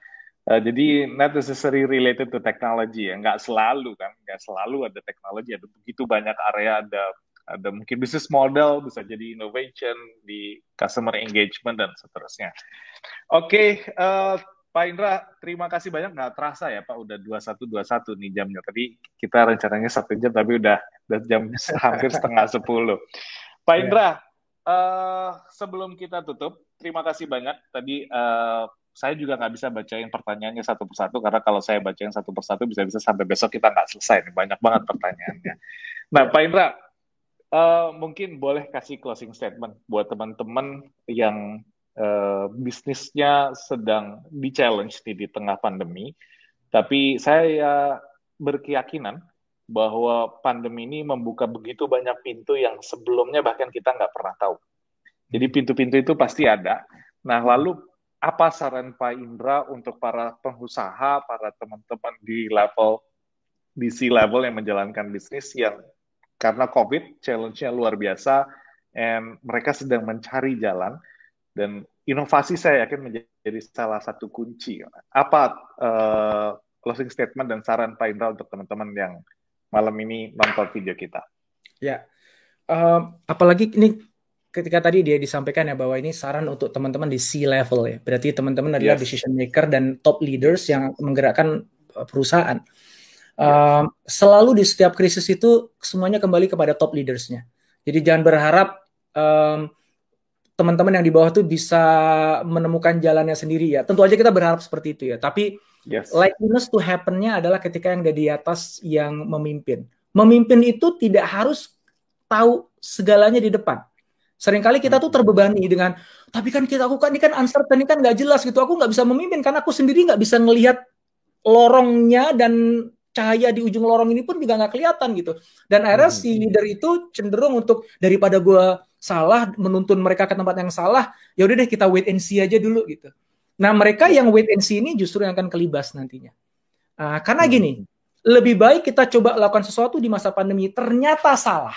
Speaker 1: Uh, jadi not necessarily related to technology ya, nggak selalu kan, nggak selalu ada teknologi, ada begitu banyak area, ada ada mungkin bisnis model, bisa jadi innovation di customer engagement dan seterusnya. Oke, okay, uh, eh, Pak Indra, terima kasih banyak. Nggak terasa ya Pak, udah 2121 nih jamnya. Tadi kita rencananya satu jam, tapi udah, udah jam hampir setengah sepuluh. Pak iya. Indra, uh, sebelum kita tutup, terima kasih banyak. Tadi uh, saya juga nggak bisa bacain pertanyaannya satu persatu, karena kalau saya bacain satu persatu bisa-bisa sampai besok kita nggak selesai. Nih. Banyak banget pertanyaannya. Nah, Pak Indra, Uh, mungkin boleh kasih closing statement buat teman-teman yang uh, bisnisnya sedang di challenge di, di tengah pandemi. Tapi saya berkeyakinan bahwa pandemi ini membuka begitu banyak pintu yang sebelumnya bahkan kita nggak pernah tahu. Jadi pintu-pintu itu pasti ada. Nah, lalu apa saran Pak Indra untuk para pengusaha, para teman-teman di level di C level yang menjalankan bisnis yang karena COVID challenge-nya luar biasa and mereka sedang mencari jalan dan inovasi saya yakin menjadi salah satu kunci. Apa uh, closing statement dan saran Pak Indra untuk teman-teman yang malam ini nonton video kita?
Speaker 2: Ya, uh, apalagi ini ketika tadi dia disampaikan ya bahwa ini saran untuk teman-teman di C level ya. Berarti teman-teman adalah yes. decision maker dan top leaders yang menggerakkan eh, perusahaan. Um, selalu di setiap krisis itu semuanya kembali kepada top leadersnya. Jadi jangan berharap um, teman-teman yang di bawah tuh bisa menemukan jalannya sendiri ya. Tentu aja kita berharap seperti itu ya. Tapi yes. likeliness to happen-nya adalah ketika yang ada di atas yang memimpin. Memimpin itu tidak harus tahu segalanya di depan. Seringkali kita tuh terbebani dengan, tapi kan kita aku kan ini kan uncertain, ini kan nggak jelas gitu. Aku nggak bisa memimpin karena aku sendiri nggak bisa ngelihat lorongnya dan cahaya di ujung lorong ini pun juga nggak kelihatan gitu. Dan akhirnya hmm. si leader itu cenderung untuk daripada gue salah menuntun mereka ke tempat yang salah, ya udah deh kita wait and see aja dulu gitu. Nah mereka yang wait and see ini justru yang akan kelibas nantinya. Uh, karena hmm. gini, lebih baik kita coba lakukan sesuatu di masa pandemi ternyata salah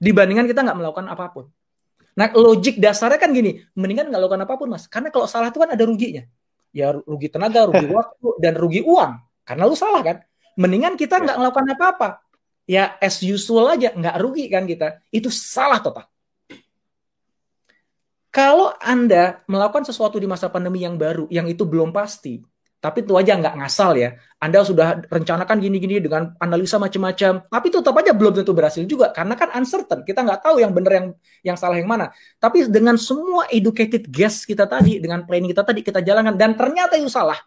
Speaker 2: dibandingkan kita nggak melakukan apa pun. Nah logik dasarnya kan gini, mendingan nggak lakukan apa pun mas, karena kalau salah itu kan ada ruginya, ya rugi tenaga, rugi waktu dan rugi uang, karena lu salah kan. Mendingan kita ya. nggak melakukan apa-apa. Ya as usual aja, nggak rugi kan kita. Itu salah total. Kalau Anda melakukan sesuatu di masa pandemi yang baru, yang itu belum pasti, tapi itu aja nggak ngasal ya. Anda sudah rencanakan gini-gini dengan analisa macam-macam, tapi tetap aja belum tentu berhasil juga karena kan uncertain. Kita nggak tahu yang benar yang yang salah yang mana. Tapi dengan semua educated guess kita tadi, dengan planning kita tadi kita jalankan dan ternyata itu salah.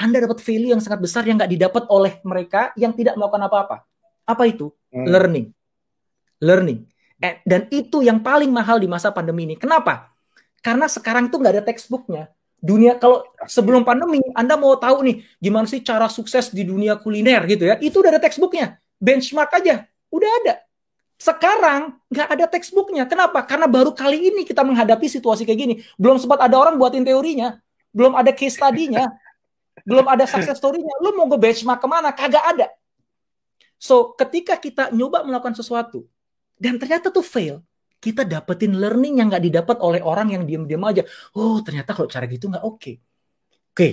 Speaker 2: Anda dapat value yang sangat besar yang nggak didapat oleh mereka yang tidak melakukan apa-apa. Apa itu? Hmm. Learning. Learning. Dan itu yang paling mahal di masa pandemi ini. Kenapa? Karena sekarang tuh nggak ada textbooknya. Dunia kalau sebelum pandemi Anda mau tahu nih gimana sih cara sukses di dunia kuliner gitu ya? Itu udah ada textbooknya. Benchmark aja. Udah ada. Sekarang nggak ada textbooknya. Kenapa? Karena baru kali ini kita menghadapi situasi kayak gini. Belum sempat ada orang buatin teorinya. Belum ada case study-nya. Belum ada success story-nya. Lu mau gue benchmark ke mana? Kagak ada. So ketika kita nyoba melakukan sesuatu dan ternyata tuh fail kita dapetin learning yang nggak didapat oleh orang yang diam-diam aja. Oh, ternyata kalau cara gitu nggak oke. Okay. Oke, okay.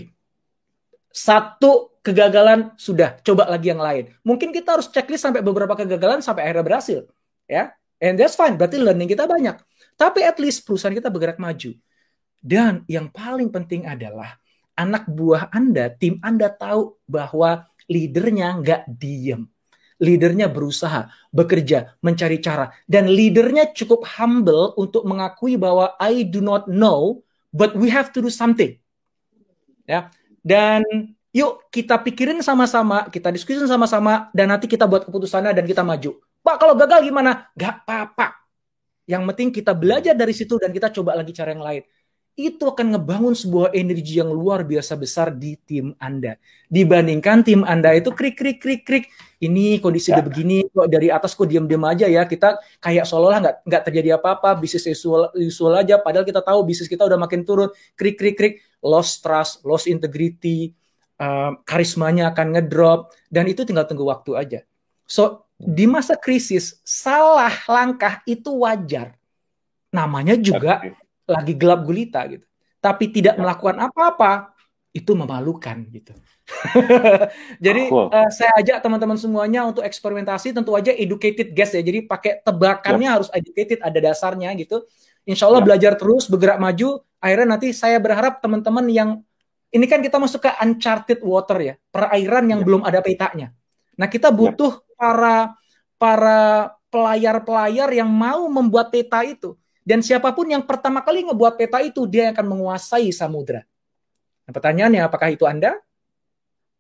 Speaker 2: satu kegagalan sudah, coba lagi yang lain. Mungkin kita harus checklist sampai beberapa kegagalan sampai akhirnya berhasil, ya. And that's fine, berarti learning kita banyak. Tapi at least perusahaan kita bergerak maju. Dan yang paling penting adalah anak buah Anda, tim Anda tahu bahwa leadernya nggak diem leadernya berusaha, bekerja, mencari cara. Dan leadernya cukup humble untuk mengakui bahwa I do not know, but we have to do something. Ya. Dan yuk kita pikirin sama-sama, kita diskusi sama-sama, dan nanti kita buat keputusannya dan kita maju. Pak, kalau gagal gimana? Gak apa-apa. Yang penting kita belajar dari situ dan kita coba lagi cara yang lain itu akan ngebangun sebuah energi yang luar biasa besar di tim Anda. Dibandingkan tim Anda itu krik krik krik krik, ini kondisi ya. udah begini kok dari atas kok diam-diam aja ya. Kita kayak seolah-olah nggak nggak terjadi apa-apa, bisnis usual, usual aja padahal kita tahu bisnis kita udah makin turun. Krik krik krik, lost trust, lost integrity, uh, karismanya akan ngedrop dan itu tinggal tunggu waktu aja. So, di masa krisis salah langkah itu wajar. Namanya juga lagi gelap gulita gitu. Tapi tidak ya. melakukan apa-apa itu memalukan gitu. Jadi oh, uh, saya ajak teman-teman semuanya untuk eksperimentasi tentu aja educated guess ya. Jadi pakai tebakannya ya. harus educated ada dasarnya gitu. Insya Allah ya. belajar terus bergerak maju. Akhirnya nanti saya berharap teman-teman yang ini kan kita masuk ke uncharted water ya, perairan yang ya. belum ada petanya. Nah kita ya. butuh para para pelayar-pelayar yang mau membuat peta itu. Dan siapa pun yang pertama kali ngebuat peta itu, dia akan menguasai samudra. Nah, pertanyaannya, apakah itu Anda?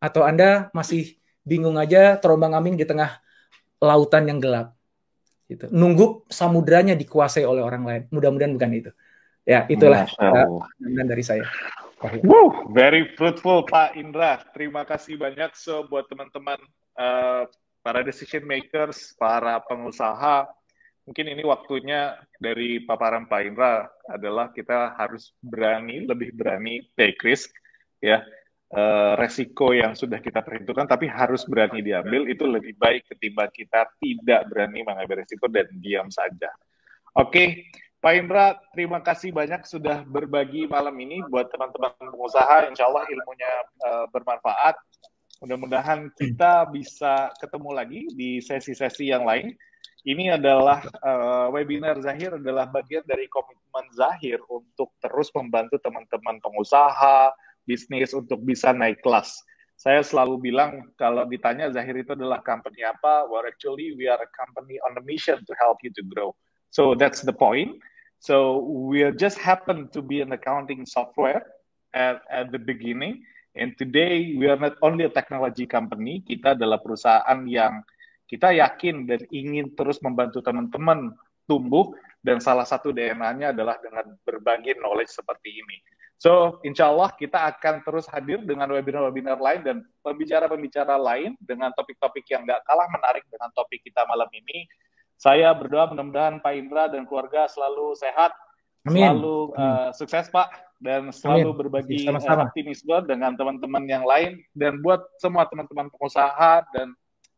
Speaker 2: Atau Anda masih bingung aja terombang-ambing di tengah lautan yang gelap? Gitu. Nunggu samudranya dikuasai oleh orang lain. Mudah-mudahan bukan itu. Ya, itulah uh, dari saya.
Speaker 1: Wow, very fruitful Pak Indra. Terima kasih banyak so buat teman-teman uh, para decision makers, para pengusaha, mungkin ini waktunya dari paparan Pak Indra adalah kita harus berani, lebih berani take risk, ya uh, resiko yang sudah kita perhitungkan, tapi harus berani diambil itu lebih baik ketimbang kita tidak berani mengambil resiko dan diam saja. Oke. Pak Indra, terima kasih banyak sudah berbagi malam ini buat teman-teman pengusaha. Insya Allah ilmunya uh, bermanfaat. Mudah-mudahan kita bisa ketemu lagi di sesi-sesi yang lain ini adalah uh, webinar Zahir adalah bagian dari komitmen Zahir untuk terus membantu teman-teman pengusaha, bisnis untuk bisa naik kelas. Saya selalu bilang kalau ditanya Zahir itu adalah company apa, well actually we are a company on a mission to help you to grow. So that's the point. So we just happen to be an accounting software at, at the beginning. And today we are not only a technology company, kita adalah perusahaan yang kita yakin dan ingin terus membantu teman-teman tumbuh dan salah satu DNA-nya adalah dengan berbagi knowledge seperti ini. So, insya Allah kita akan terus hadir dengan webinar-webinar lain dan pembicara-pembicara lain dengan topik-topik yang nggak kalah menarik dengan topik kita malam ini. Saya berdoa mudah-mudahan Pak Indra dan keluarga selalu sehat, Amin. selalu uh, sukses Pak, dan selalu Amin. berbagi uh, optimisme dengan teman-teman yang lain. Dan buat semua teman-teman pengusaha dan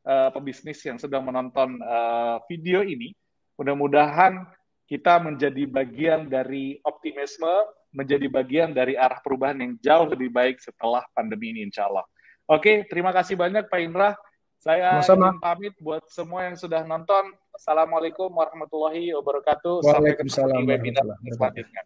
Speaker 1: uh, pebisnis yang sedang menonton uh, video ini, mudah-mudahan kita menjadi bagian dari optimisme, menjadi bagian dari arah perubahan yang jauh lebih baik setelah pandemi ini, insya Allah. Oke, terima kasih banyak Pak Indra. Saya ingin pamit buat semua yang sudah nonton. Assalamualaikum warahmatullahi wabarakatuh.
Speaker 2: Sampai ketemu di webinar selanjutnya.